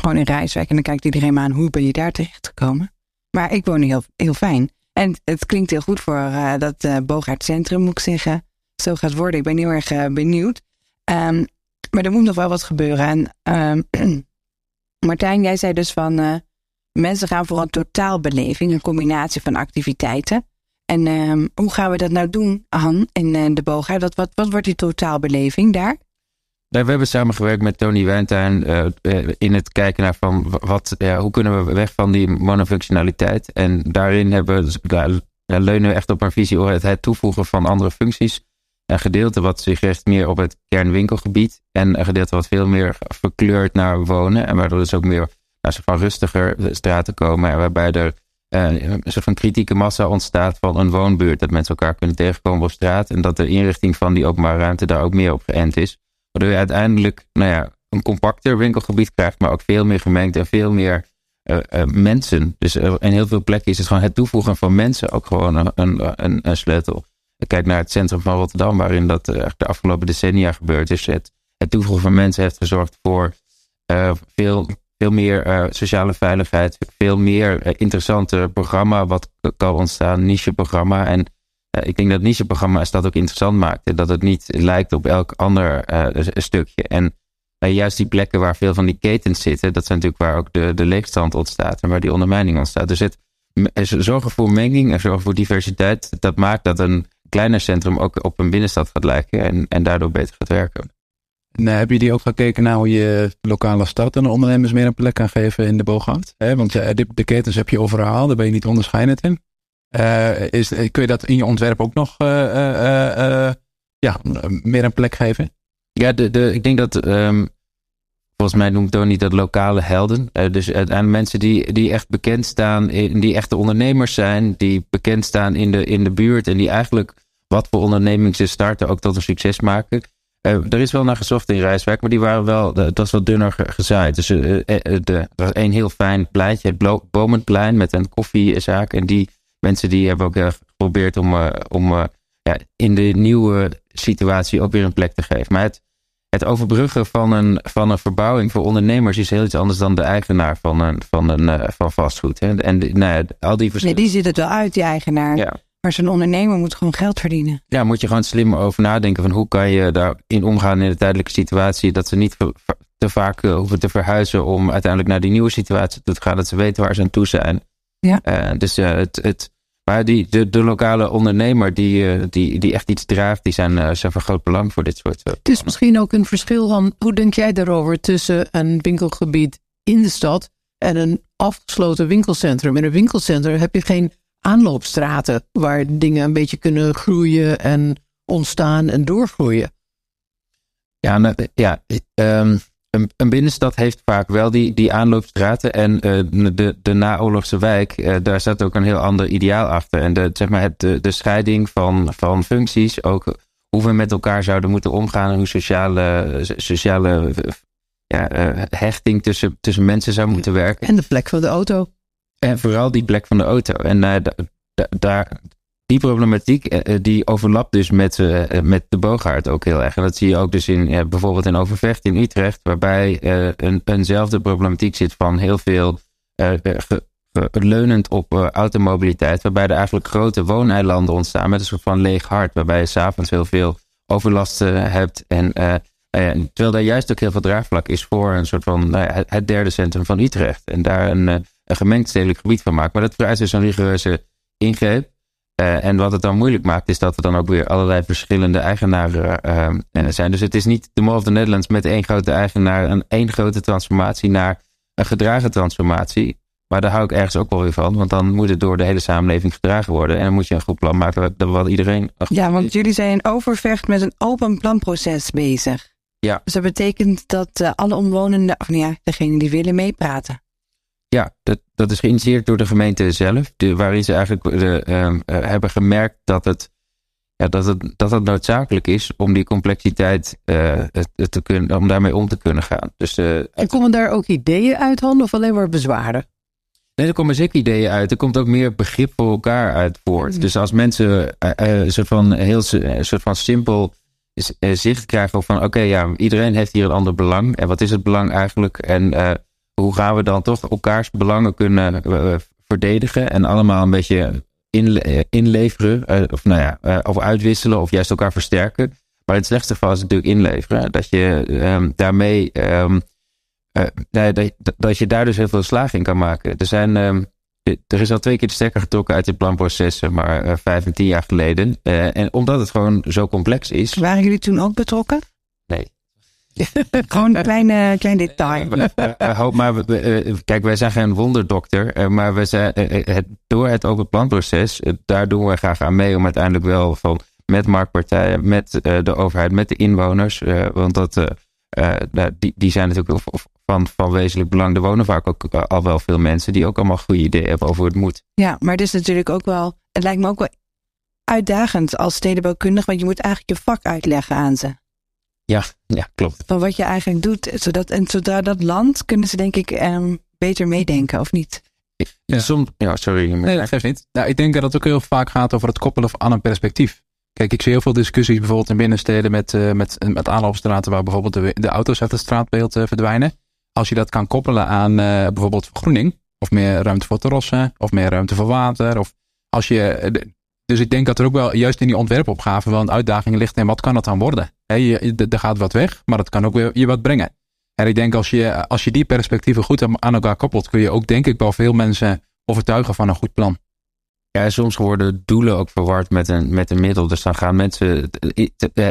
Gewoon in Rijswijk. En dan kijkt iedereen me aan, hoe ben je daar terecht gekomen? Maar ik woon heel, heel fijn. En het klinkt heel goed voor uh, dat uh, Boogaard Centrum, moet ik zeggen. Zo gaat worden. Ik ben heel erg uh, benieuwd. Um, maar er moet nog wel wat gebeuren. En um, Martijn, jij zei dus van... mensen gaan voor een totaalbeleving. Een combinatie van activiteiten. En uh, hoe gaan we dat nou doen, Han, in de Boga? Wat, wat, wat wordt die totaalbeleving daar? Nou, we hebben samengewerkt met Tony Wijntuin uh, in het kijken naar van wat, ja, hoe kunnen we weg van die monofunctionaliteit. En daarin hebben we, dus, leunen we echt op een visie het toevoegen van andere functies. Een gedeelte wat zich richt meer op het kernwinkelgebied. En een gedeelte wat veel meer verkleurt naar wonen. En waardoor dus ook meer naar van rustiger straten komen. En waarbij er uh, een soort van kritieke massa ontstaat van een woonbuurt. Dat mensen elkaar kunnen tegenkomen op straat. En dat de inrichting van die openbare ruimte daar ook meer op geënt is. Waardoor je uiteindelijk nou ja, een compacter winkelgebied krijgt, maar ook veel meer gemengd en veel meer uh, uh, mensen. Dus in heel veel plekken is het gewoon het toevoegen van mensen ook gewoon een, een, een sleutel. Kijk naar het centrum van Rotterdam, waarin dat de afgelopen decennia gebeurd is. Het, het toevoegen van mensen heeft gezorgd voor veel veel meer sociale veiligheid, veel meer interessante programma wat kan ontstaan, niche-programma. En uh, ik denk dat niche-programma's dat ook interessant maakt. En dat het niet lijkt op elk ander stukje. En juist die plekken waar veel van die ketens zitten, dat zijn natuurlijk waar ook de, de leegstand ontstaat en waar die ondermijning ontstaat. Dus het zorgen voor menging en zorgen voor diversiteit, dat maakt dat een kleiner centrum ook op een binnenstad gaat lijken en, en daardoor beter gaat werken. En, hebben jullie ook gekeken naar hoe je lokale stad en ondernemers meer een plek kan geven in de booghout? Want de, de, ketens heb je overal, daar ben je niet onderscheidend in. Uh, is, kun je dat in je ontwerp ook nog ja, meer een plek geven? Ja, de, de, ik denk dat, um, volgens mij noemt Tony dat lokale helden. dus aan mensen die, die echt bekend staan, die echte ondernemers zijn, die bekend staan in de, in de buurt en die eigenlijk wat voor onderneming ze starten ook tot een succes maken. Er is wel naar gezocht in Rijswijk, maar die waren wel, dat was wat dunner gezaaid. Dus uh, er was één heel fijn pleintje, het Bomenplein, met een koffiezaak. En die mensen die hebben ook geprobeerd om, om ja, in de nieuwe situatie ook weer een plek te geven. Maar het, het overbruggen van een, van een verbouwing voor ondernemers is heel iets anders dan de eigenaar van, een, van, een, van vastgoed. Hè. En nou, al die Nee, die ziet het wel uit, die eigenaar. Ja. Maar zo'n ondernemer moet gewoon geld verdienen. Ja, moet je gewoon slim over nadenken van hoe kan je daarin omgaan in de tijdelijke situatie. Dat ze niet te vaak eh, hoeven te verhuizen om uiteindelijk naar die nieuwe situatie te gaan. Dat ze weten waar ze aan toe zijn. Ja. Uh, dus uh, het, het, maar die, de, de lokale ondernemer die, die, die echt iets draagt, die zijn, zijn van groot belang voor dit soort. het is misschien ook een verschil van, hoe denk jij daarover tussen een winkelgebied in de stad en een afgesloten winkelcentrum? In een winkelcentrum heb je geen aanloopstraten waar dingen een beetje kunnen groeien en ontstaan en doorgroeien. Ja, nou, ja um, een, een, binnenstad heeft vaak wel die, die aanloopstraten. En uh, de, de naoorlogse wijk, uh, daar staat ook een heel ander ideaal achter. En de, zeg maar het, de, de scheiding van, van functies, ook hoe we met elkaar zouden moeten omgaan en hoe sociale, sociale ja, uh, hechting tussen, tussen mensen zou moeten werken. En de plek van de auto. En vooral die plek van de auto. En daar, die problematiek uh, die overlapt dus met, uh, met de Bogaard ook heel erg. En dat zie je ook dus in bijvoorbeeld in Overvecht in Utrecht, waarbij een, eenzelfde problematiek zit van heel veel leunend op automobiliteit, waarbij er eigenlijk grote wooneilanden ontstaan met een soort van leeg hart, waarbij je s'avonds heel veel overlast hebt en nou terwijl daar juist ook heel veel draagvlak is voor een soort van nou het derde centrum van Utrecht. En daar een, een gemengd stedelijk gebied van maken. Maar dat vereist dus een rigoureuze ingreep. Uh, en wat het dan moeilijk maakt, is dat er dan ook weer allerlei verschillende eigenaren uh, zijn. Dus het is niet de Mall of the Netherlands met één grote eigenaar en één grote transformatie naar een gedragen transformatie. Maar daar hou ik ergens ook wel weer van, want dan moet het door de hele samenleving gedragen worden. En dan moet je een goed plan maken wat iedereen. Ja, want jullie zijn in Overvecht met een open planproces bezig. Ja. Dus dat betekent dat alle omwonenden, of nou ja, degenen die willen meepraten. Ja, dat, dat is geïnitieerd door de gemeente zelf, de, waarin ze eigenlijk de, uh, hebben gemerkt dat het, ja, dat, het, dat het noodzakelijk is om die complexiteit uh, te kunnen, om daarmee om te kunnen gaan. Dus, en komen daar ook ideeën uit handen of alleen maar bezwaren? Nee, er komen zeker ideeën uit. Er komt ook meer begrip voor elkaar uit voort. Mm. Dus als mensen een soort van heel soort van simpel zicht krijgen van oké, ja, iedereen heeft hier een ander belang. En wat is het belang eigenlijk? En hoe gaan we dan toch elkaars belangen kunnen uh, verdedigen en allemaal een beetje inle inleveren, of nou ja, of uitwisselen of juist elkaar versterken. Maar in het slechtste geval is het natuurlijk inleveren. Dat je um, daarmee um, dat, dat, je daar dus heel veel slagen in kan maken. Er zijn um, er is al twee keer de stekker getrokken uit dit planproces, maar vijf en tien jaar geleden. En omdat het gewoon zo complex is. Waren jullie toen ook betrokken? Gewoon een klein, klein detail. hoop maar, kijk, wij zijn geen wonderdokter, maar we zijn, het, door het open planproces, daar doen we graag aan mee om uiteindelijk wel van met marktpartijen, met de overheid, met de inwoners, want dat, nou, die, die zijn natuurlijk van, van wezenlijk belang. Er wonen vaak ook eh, al wel veel mensen die ook allemaal goede ideeën hebben over hoe het moet. Ja, maar het is natuurlijk ook wel, het lijkt me ook wel uitdagend als stedenbouwkundig, want je moet eigenlijk je vak uitleggen aan ze. Ja, ja, klopt. Van wat je eigenlijk doet. Zodat, en zodra dat land, kunnen ze denk ik um, beter meedenken, of niet? Ja. Sorry. Nee, dat geeft niet. Nou, ik denk dat het ook heel vaak gaat over het koppelen aan een perspectief. Kijk, ik zie heel veel discussies bijvoorbeeld in binnensteden met, uh, met, met aanloopstraten waar bijvoorbeeld de, de auto's uit het straatbeeld uh, verdwijnen als je dat kan koppelen aan uh, bijvoorbeeld vergroening, of meer ruimte voor terrassen, of meer ruimte voor water, of als je. Dus ik denk dat er ook wel juist in die ontwerpopgave wel een uitdaging ligt en wat kan het dan worden? He, er gaat wat weg, maar het kan ook weer je wat brengen. En ik denk als je, als je die perspectieven goed aan elkaar koppelt, kun je ook denk ik wel veel mensen overtuigen van een goed plan. Ja, soms worden doelen ook verward met een, met een middel. Dus dan gaan mensen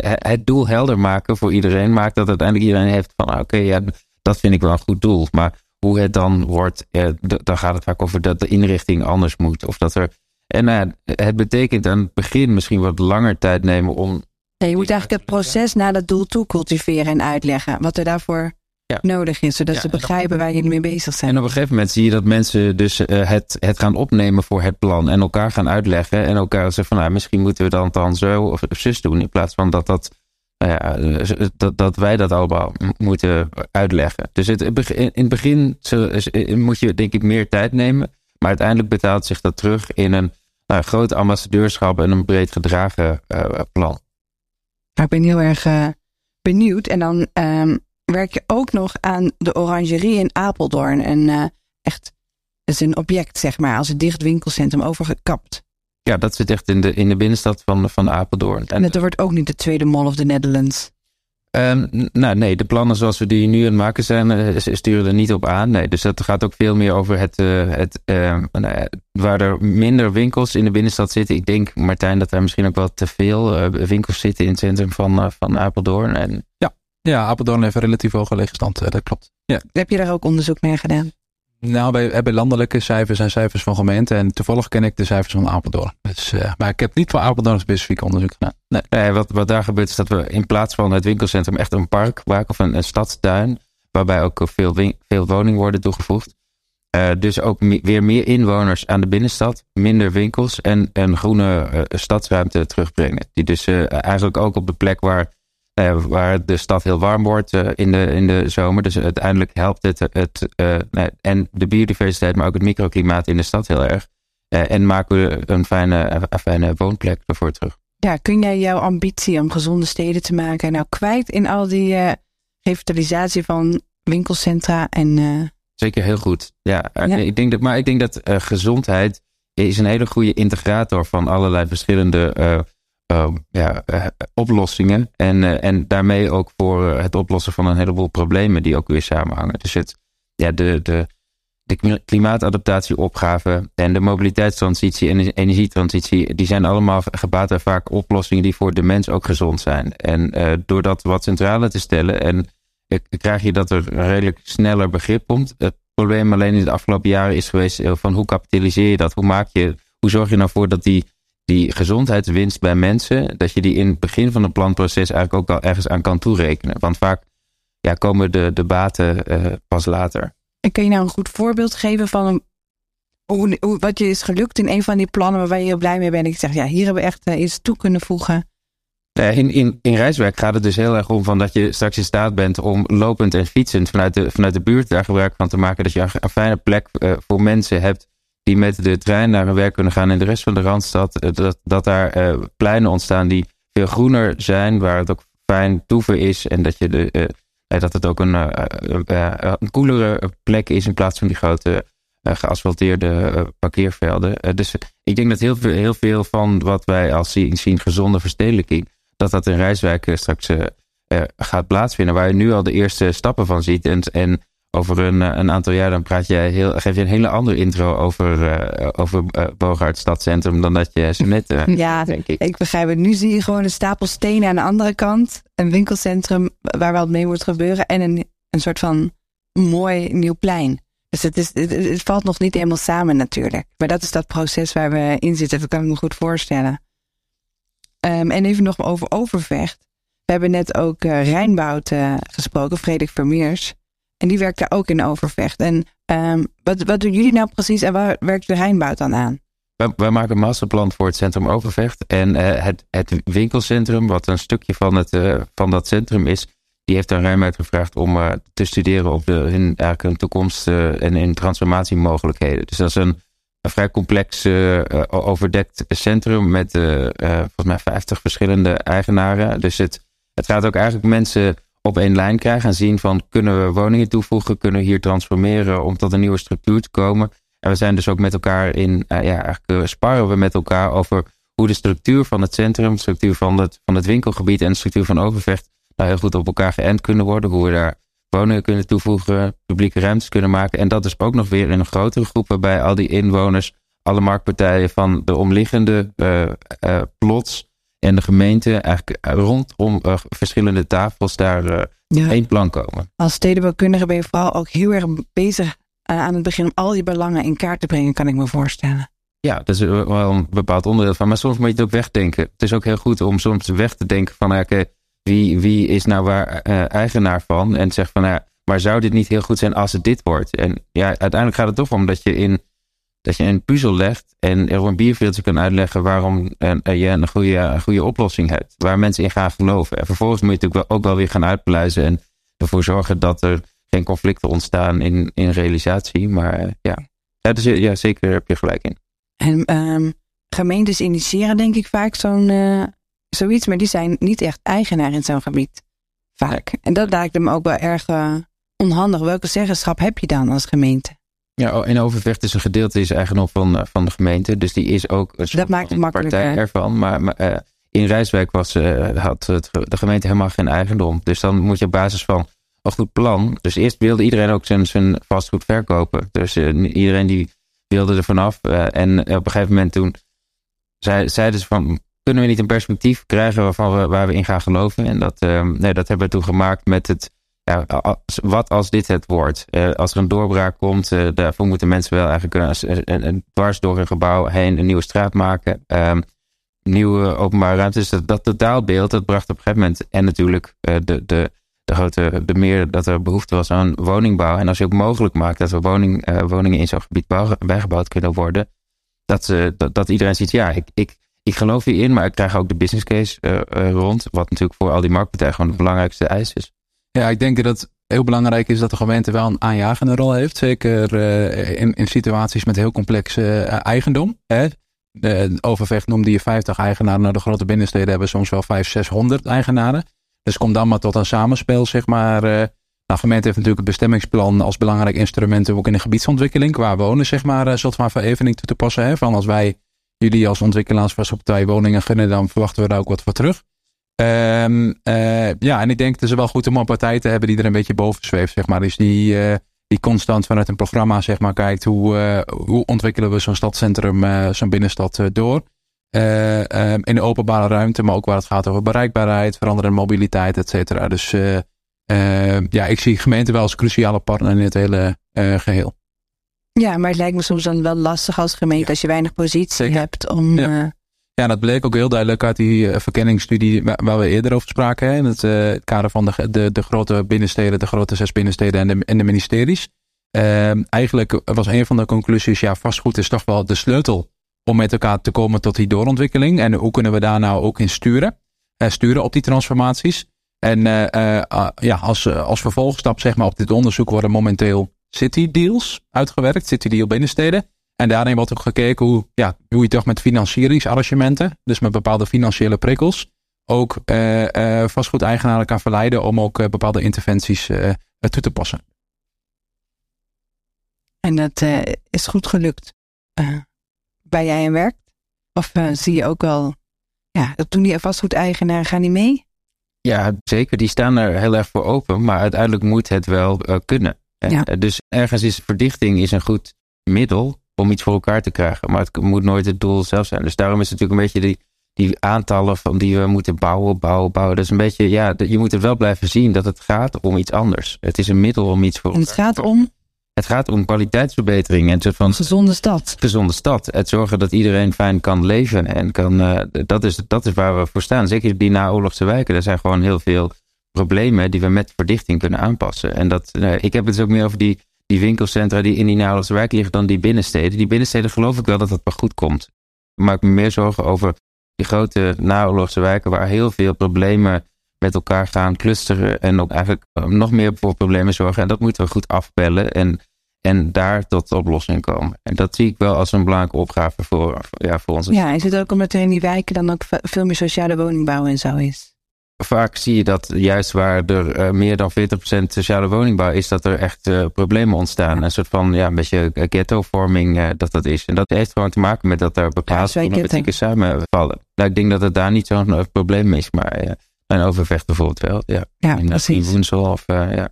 het doel helder maken voor iedereen. Maakt dat uiteindelijk iedereen heeft van ah, oké, ja, dat vind ik wel een goed doel. Maar hoe het dan wordt, eh, dan gaat het vaak over dat de inrichting anders moet. Of dat er. En uh, het betekent aan het begin misschien wat langer tijd nemen om. Nee, je moet eigenlijk het proces naar dat doel toe cultiveren en uitleggen. Wat er daarvoor ja. nodig is, zodat ze begrijpen waar jullie mee bezig zijn. En op een gegeven moment zie je dat mensen dus uh, het, het gaan opnemen voor het plan en elkaar gaan uitleggen. En elkaar zeggen van nou, misschien moeten we dan, dan zo of, of zus doen. In plaats van dat dat nou ja, dus dat, dat wij dat allemaal moeten uitleggen. Dus het, in het begin moet je denk ik meer tijd nemen. Maar uiteindelijk betaalt zich dat terug in een nou, groot ambassadeurschap en een breed gedragen uh, plan. Nou, ik ben heel erg uh, benieuwd. En dan um, werk je ook nog aan de Orangerie in Apeldoorn. En uh, echt, het is een object, zeg maar, als een dicht winkelcentrum overgekapt. Ja, dat zit echt in de, in de binnenstad van, van Apeldoorn. En het wordt ook niet de tweede Mall of the Netherlands. Um, nou nee, de plannen zoals we die nu aan het maken zijn, uh, sturen er niet op aan. Nee, dus dat gaat ook veel meer over het, uh, het uh, nou, waar er minder winkels in de binnenstad zitten. Ik denk, Martijn, dat er misschien ook wel te veel winkels zitten in het centrum van, van Apeldoorn. En... Ja. ja, Apeldoorn heeft een relatief hoge leegstand, dat klopt. Ja. Heb je daar ook onderzoek mee gedaan? Nou, wij hebben landelijke cijfers en cijfers van gemeenten. En toevallig ken ik de cijfers van Apeldoorn. Dus, uh, maar ik heb niet voor Apeldoorn specifiek onderzoek gedaan. Nee. wat, wat daar gebeurt is dat we in plaats van het winkelcentrum echt een park maken of een, een stadstuin. Waarbij ook veel, veel woningen worden toegevoegd. Uh, dus ook weer meer inwoners aan de binnenstad, minder winkels en een groene stadsruimte terugbrengen. Die dus eigenlijk ook op de plek waar waar de stad heel warm wordt uh, in, de, in de zomer. Dus uiteindelijk helpt het, het uh, en de biodiversiteit, maar ook het microklimaat in de stad heel erg. en maken we een fijne, een fijne woonplek ervoor terug. Ja, kun jij jouw ambitie om gezonde steden te maken nou kwijt in al die revitalisatie van winkelcentra en Zeker heel goed. Ja, Ik denk dat, maar ik denk dat gezondheid is een hele goede integrator van allerlei verschillende uh, ja, oplossingen. En, en daarmee ook voor het oplossen van een heleboel problemen die ook weer samenhangen. Dus het, ja, de, de, de klimaatadaptatieopgave en de mobiliteitstransitie en de energietransitie, die zijn allemaal gebaat bij vaak oplossingen die voor de mens ook gezond zijn. En uh, door dat wat centraler te stellen, en krijg je dat er redelijk sneller begrip komt. Het probleem alleen in de afgelopen jaren is geweest van hoe kapitaliseer je dat? Hoe maak je, hoe zorg je nou voor dat die, die gezondheidswinst bij mensen, dat je die in het begin van het planproces eigenlijk ook al ergens aan kan toerekenen? Want vaak ja, komen de, de baten pas later. En kun je nou een goed voorbeeld geven van een, hoe, hoe, wat je is gelukt in een van die plannen waar je heel blij mee bent? Ik zeg, ja, hier hebben we echt uh, iets toe kunnen voegen. In, in, in reiswerk gaat het dus heel erg om van dat je straks in staat bent om lopend en fietsend vanuit de, vanuit de buurt daar gebruik van te maken. Dat je een, fijne plek uh, voor mensen hebt die met de trein naar hun werk kunnen gaan in de rest van de Randstad. Uh, dat, dat daar uh, pleinen ontstaan die veel groener zijn, waar het ook fijn toeven is. En dat je de, dat het ook een, een koelere plek is in plaats van die grote geasfalteerde parkeervelden. dus ik denk dat heel veel, heel veel van wat wij als zien, zien gezonde verstedelijking, dat dat in Rijswijk straks gaat plaatsvinden. Waar je nu al de eerste stappen van ziet. En, en over een, een aantal jaar dan praat jij heel, geef je een hele andere intro over, uh, over uh, Boogaard Stadcentrum dan dat je zo net, uh, ja, denk ik. ik begrijp het. Nu zie je gewoon een stapel stenen aan de andere kant. Een winkelcentrum waar wel mee moet gebeuren. En een, een soort van mooi nieuw plein. Dus het, is, het, valt nog niet helemaal samen natuurlijk. Maar dat is dat proces waar we in zitten. Dat kan ik me goed voorstellen. Um, en even nog over Overvecht. We hebben net ook Rijnboud gesproken, Frederik Vermeers. En die werkt daar ook in Overvecht. En um, wat, wat doen jullie nou precies en waar werkt de Rijnboud dan aan? Wij, maken een masterplan voor het centrum Overvecht. En uh, het, het winkelcentrum, wat een stukje van, het, uh, van dat centrum is, die heeft aan Rijnboud gevraagd om uh, te studeren op de, hun, eigenlijk toekomst en in transformatiemogelijkheden. Dus dat is een, een vrij complex overdekt centrum met volgens mij 50 verschillende eigenaren. Dus het, het gaat ook eigenlijk mensen op één lijn krijgen en zien van kunnen we woningen toevoegen, kunnen we hier transformeren om tot een nieuwe structuur te komen. En we zijn dus ook met elkaar in, uh, ja, eigenlijk uh, sparren we met elkaar over hoe de structuur van het centrum, de structuur van het, van het winkelgebied en de structuur van Overvecht nou heel goed op elkaar geënt kunnen worden. Hoe we daar woningen kunnen toevoegen, publieke ruimtes kunnen maken. En dat is ook nog weer in een grotere groep waarbij al die inwoners, alle marktpartijen van de omliggende uh, plots en de gemeente eigenlijk rondom uh, verschillende tafels daar uh, ja. één plan komen. Als stedenbouwkundige ben je vooral ook heel erg bezig aan het begin om al die belangen in kaart te brengen, kan ik me voorstellen. Ja, dat is wel een bepaald onderdeel van. Maar soms moet je het ook wegdenken. Het is ook heel goed om soms weg te denken van, okay, wie, wie is nou waar eigenaar van? En zeg van, ja, maar zou dit niet heel goed zijn als het dit wordt? En ja, uiteindelijk gaat het toch om dat je in dat je een puzzel legt en er een bierveeltje kan uitleggen waarom je een goede, een goede oplossing hebt. Waar mensen in gaan geloven. En vervolgens moet je natuurlijk ook wel weer gaan uitpluizen en ervoor zorgen dat er geen conflicten ontstaan in, in realisatie. Maar eh, ja. Ja, dus, ja, zeker heb je gelijk in. En um, gemeentes initiëren denk ik vaak zo'n uh, zoiets, maar die zijn niet echt eigenaar in zo'n gebied. Vaak. En dat lijkt me ook wel erg uh, onhandig. Welke zeggenschap heb je dan als gemeente? Ja, oh, in Overvecht is een gedeelte is eigendom van, eh, van de gemeente. Dus die is ook een dat maakt het partij ervan. Maar, maar uh, in Rijswijk was, uh, had het, de gemeente helemaal geen eigendom. Dus dan moet je op basis van een goed plan. Dus eerst wilde iedereen ook zijn, zijn vastgoed verkopen. Dus uh, iedereen die wilde er vanaf. en op een gegeven moment toen zei, zeiden ze van... kunnen we niet een perspectief krijgen waarvan we, waar we in gaan geloven? En dat, nee, dat hebben we toen gemaakt met het ja, wat als dit het wordt? Uh, als er een doorbraak komt, uh, daarvoor moeten mensen wel eigenlijk een, dwars door een gebouw heen een nieuwe straat maken. Um, nieuwe openbare ruimtes. Dat, dat totaalbeeld, dat bracht op een gegeven moment. En natuurlijk uh, de, de, de grote, de meer dat er behoefte was aan woningbouw. En als je ook mogelijk maakt dat er woning, woningen in zo'n gebied bijgebouwd kunnen worden. Dat, dat, dat iedereen ziet, ja, ik, ik, ik geloof hierin, maar ik krijg ook de business case rond. Wat natuurlijk voor al die marktpartijen gewoon de belangrijkste eis is. Ja, ik denk dat het heel belangrijk is dat de gemeente wel een aanjagende rol heeft. Zeker uh, in, in situaties met heel complexe uh, eigendom. Hè. De Overvecht noemde je 50 eigenaren. Nou, de grote binnensteden hebben soms wel 500, 600 eigenaren. Dus kom dan maar tot een samenspel, zeg maar, uh, Nou, de gemeente heeft natuurlijk het bestemmingsplan als belangrijk instrument ook in de gebiedsontwikkeling qua wonen, zeg maar, uh, soort van verevening toe te passen. Hè? Van als wij jullie als ontwikkelaars vast op twee woningen gunnen, dan verwachten we daar ook wat voor terug. Um, uh, ja, en ik denk het is wel goed om een partij te hebben die er een beetje boven zweeft, zeg maar. Dus die, uh, die constant vanuit een programma, zeg maar, kijkt hoe, uh, hoe ontwikkelen we zo'n stadcentrum, zo'n binnenstad door. Um, in de openbare ruimte, maar ook waar het gaat over bereikbaarheid, veranderende mobiliteit, et cetera. Dus ja, ik zie gemeente wel als cruciale partner in het hele geheel. Ja, maar het lijkt me soms dan wel lastig als gemeente ja. als je weinig positie Zeker. hebt om. Ja. Ja, dat bleek ook heel duidelijk uit die uh, verkenningsstudie waar we eerder over spraken. In het, uh, het kader van de, de, de grote binnensteden, de grote zes binnensteden en de, en de ministeries. Uh, eigenlijk was een van de conclusies, ja, vastgoed is toch wel de sleutel om met elkaar te komen tot die doorontwikkeling. En hoe kunnen we daar nou ook in sturen? Uh, sturen op die transformaties. En ja, als, als vervolgstap zeg maar, op dit onderzoek worden momenteel city deals uitgewerkt, city deal binnensteden. En daarin wordt ook gekeken hoe, ja, hoe je toch met financieringsarrangementen, dus met bepaalde financiële prikkels, ook uh, uh, vastgoedeigenaren kan verleiden om ook uh, bepaalde interventies toe te passen. En dat is goed gelukt. bij jij en werkt? Of zie je ook wel, ja, dat doen die vastgoedeigenaren, gaan die mee? Ja, zeker. Die staan er heel erg voor open, maar uiteindelijk moet het wel kunnen. Ja. Dus ergens is verdichting is een goed middel om iets voor elkaar te krijgen. Maar het moet nooit het doel zelf zijn. Dus daarom is het natuurlijk een beetje die, die aantallen van die we moeten bouwen, bouwen, bouwen. Dat is een beetje, ja, je moet het wel blijven zien dat het gaat om iets anders. Het is een middel om iets voor en het gaat om? Het gaat om kwaliteitsverbetering. En van gezonde stad. Gezonde stad. Het zorgen dat iedereen fijn kan leven. En kan, uh, dat, is, dat is waar we voor staan. Zeker die naoorlogse wijken. Er zijn gewoon heel veel problemen die we met verdichting kunnen aanpassen. En dat, uh, ik heb het dus ook meer over die die winkelcentra die in die nauwelijks wijk liggen dan die binnensteden. Die binnensteden geloof ik wel dat het wel goed komt. Ik maak me meer zorgen over die grote naoorlogse wijken waar heel veel problemen met elkaar gaan clusteren en ook eigenlijk eh, nog meer voor problemen zorgen. En dat moeten we goed afbellen en, en daar tot oplossing komen. En dat zie ik wel als een belangrijke opgave voor, ja, voor ons. Ja, is het ook omdat in die wijken dan ook veel meer sociale woningbouw en zo is? Vaak zie je dat juist waar er uh, meer dan 40% sociale woningbouw is, dat er echt uh, problemen ontstaan. Een soort van, ja, een beetje ghettovorming uh, dat dat is. En dat heeft gewoon te maken met dat er bepaalde problematieken samenvallen. Nou, ik denk dat het daar niet zo'n probleem is, maar een overvecht bijvoorbeeld wel. Ja, ja in, precies. In Woensel of, ja.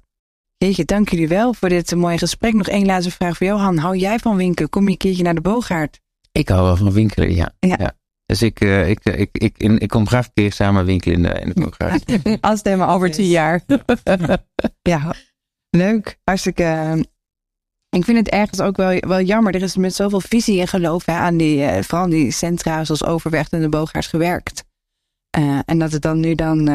Jeetje, dank jullie wel voor dit mooie gesprek. Nog één laatste vraag voor Johan. Hou jij van winkelen? Kom je een keertje naar de Boogaard? Ik hou wel van winkelen, ja. ja. ja. Dus ik, uh, ik, ik, ik, ik, ik, kom graag een keer samen winkelen in de, in de Als het helemaal over tien jaar. ja, leuk. Hartstikke. Uh, ik vind het ergens ook wel, wel jammer. Er is met zoveel visie en geloof hè, aan die, uh, vooral die centra zoals Overvecht en de Boogaars gewerkt. en dat het dan nu dan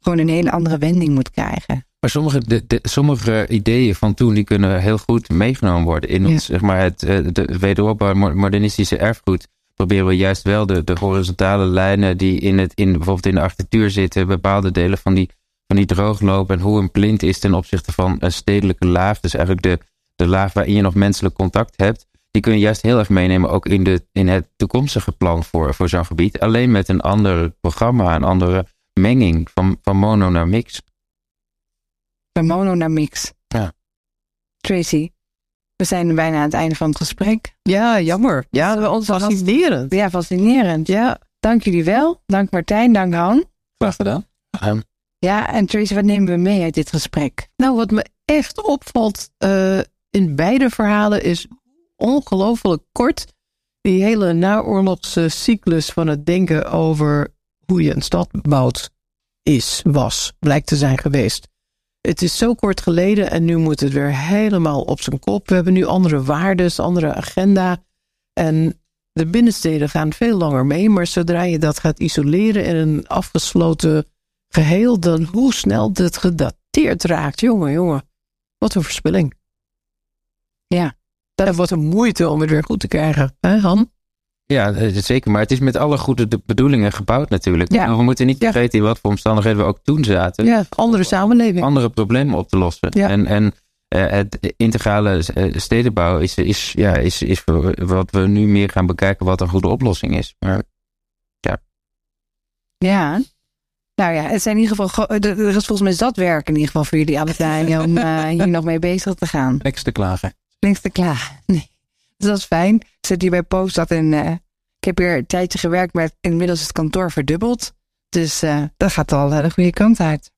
gewoon een hele andere wending moet krijgen. Maar sommige, de, de, sommige ideeën van toen die kunnen heel goed meegenomen worden in ons, zeg maar, het de wederopbouw modernistische erfgoed proberen we juist wel de, de horizontale lijnen die in het, in, bijvoorbeeld in de architectuur zitten, bepaalde delen van die, van die droogloop en hoe een plint is ten opzichte van een stedelijke laag. Dus eigenlijk de, de laag waarin je nog menselijk contact hebt. Die kun je juist heel erg meenemen ook in, de, in het toekomstige plan voor, voor zo'n gebied. Alleen met een ander programma, een andere menging van, van mono naar mix. Van mono naar mix. Ja. Tracy, we zijn bijna aan het einde van het gesprek. Ja, jammer. Ja, ons fascinerend. Ja, fascinerend. Ja, dank jullie wel. Dank Martijn, dank Han. Graag gedaan. Ja, en Tracy, wat nemen we mee uit dit gesprek? Nou, wat me echt opvalt uh, in beide verhalen is ongelooflijk kort die hele naoorlogse cyclus van het denken over hoe je een stad bouwt is, was, blijkt te zijn geweest. Het is zo kort geleden en nu moet het weer helemaal op zijn kop. We hebben nu andere waarden, andere agenda. En de binnensteden gaan veel langer mee, maar zodra je dat gaat isoleren in een afgesloten geheel, dan hoe snel dit gedateerd raakt. Jongen, jongen, wat een verspilling. Ja. Dat wordt een moeite om het weer goed te krijgen, hè Han? Ja, eh, zeker. Maar het is met alle goede bedoelingen gebouwd natuurlijk. Ja. We moeten niet vergeten in wat voor omstandigheden we ook toen zaten. Ja, andere samenleving. Andere problemen op te lossen. Ja. En, en uh, het integrale eh, stedenbouw is, is, ja, is, is wat we nu meer gaan bekijken wat een goede oplossing is. Maar ja. Ja, Nou ja, het zijn in ieder geval, er is volgens mij zat werk in ieder geval voor jullie allebei om uh, hier nog mee bezig te gaan. Niks te klagen. Niks te klagen, nee. Dus dat is fijn. Ik zit hier bij Post en uh, ik heb hier een tijdje gewerkt, maar inmiddels is het kantoor verdubbeld. Dus uh, dat gaat al de goede kant uit.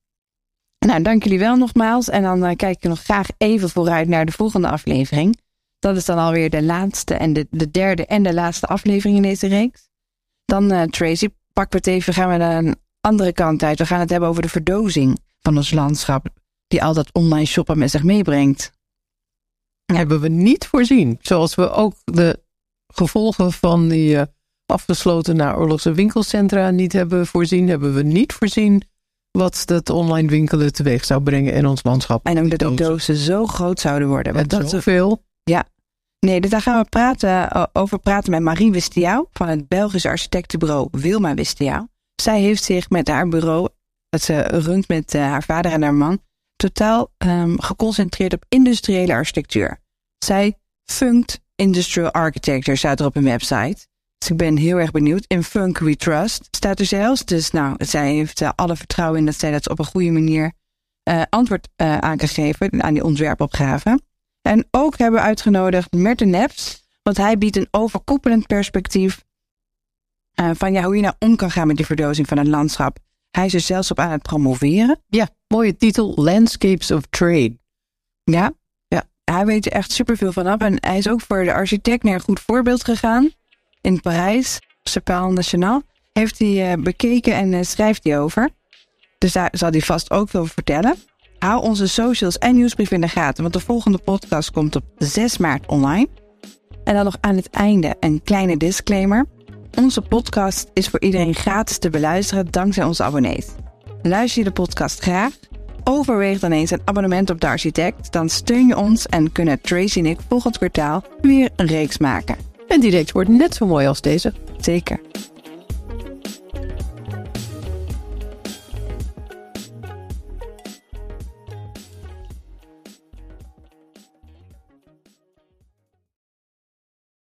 Nou, dank jullie wel nogmaals. En dan kijk ik nog graag even vooruit naar de volgende aflevering. Dat is dan alweer de laatste en de, de derde en de laatste aflevering in deze reeks. Dan, Tracy, pakken we het even, gaan we naar een andere kant uit. We gaan het hebben over de verdozing van ons landschap, die al dat online shoppen met zich meebrengt. Hebben we niet voorzien. Zoals we ook de gevolgen van die uh, afgesloten naoorlogse winkelcentra niet hebben voorzien, hebben we niet voorzien wat dat online winkelen teweeg zou brengen in ons landschap. En ook dat de dozen zo groot zouden worden. Want dat zoveel. Ja. Nee, dus daar gaan we praten, over praten met Marie Wistiaau van het Belgische architectenbureau Wilma Wistiaau. Zij heeft zich met haar bureau, dat ze runt met uh, haar vader en haar man, totaal um, geconcentreerd op industriële architectuur. Zij funkt industrial architecture, staat er op een website. Dus ik ben heel erg benieuwd. In Funk We Trust staat er zelfs. Dus nou, zij heeft uh, alle vertrouwen in dat zij dat op een goede manier uh, antwoord uh, aan kan geven aan die ontwerpopgave. En ook hebben we uitgenodigd Merten Neps, want hij biedt een overkoepelend perspectief van ja, hoe je nou om kan gaan met die verdozing van het landschap. Hij is er zelfs op aan het promoveren. Ja, mooie titel, Landscapes of Trade. Ja, ja. hij weet er echt superveel van af. En hij is ook voor de architect naar een goed voorbeeld gegaan. In Parijs, Chapelle National, heeft hij uh, bekeken en uh, schrijft hij over. Dus daar zal hij vast ook veel over vertellen. Hou onze socials en nieuwsbrief in de gaten, want de volgende podcast komt op 6 maart online. En dan nog aan het einde een kleine disclaimer. Onze podcast is voor iedereen gratis te beluisteren dankzij onze abonnees. Luister je de podcast graag? Overweeg dan eens een abonnement op de architect. Dan steun je ons en kunnen Tracy en ik volgend kwartaal weer een reeks maken. En die reeks wordt net zo mooi als deze. Zeker.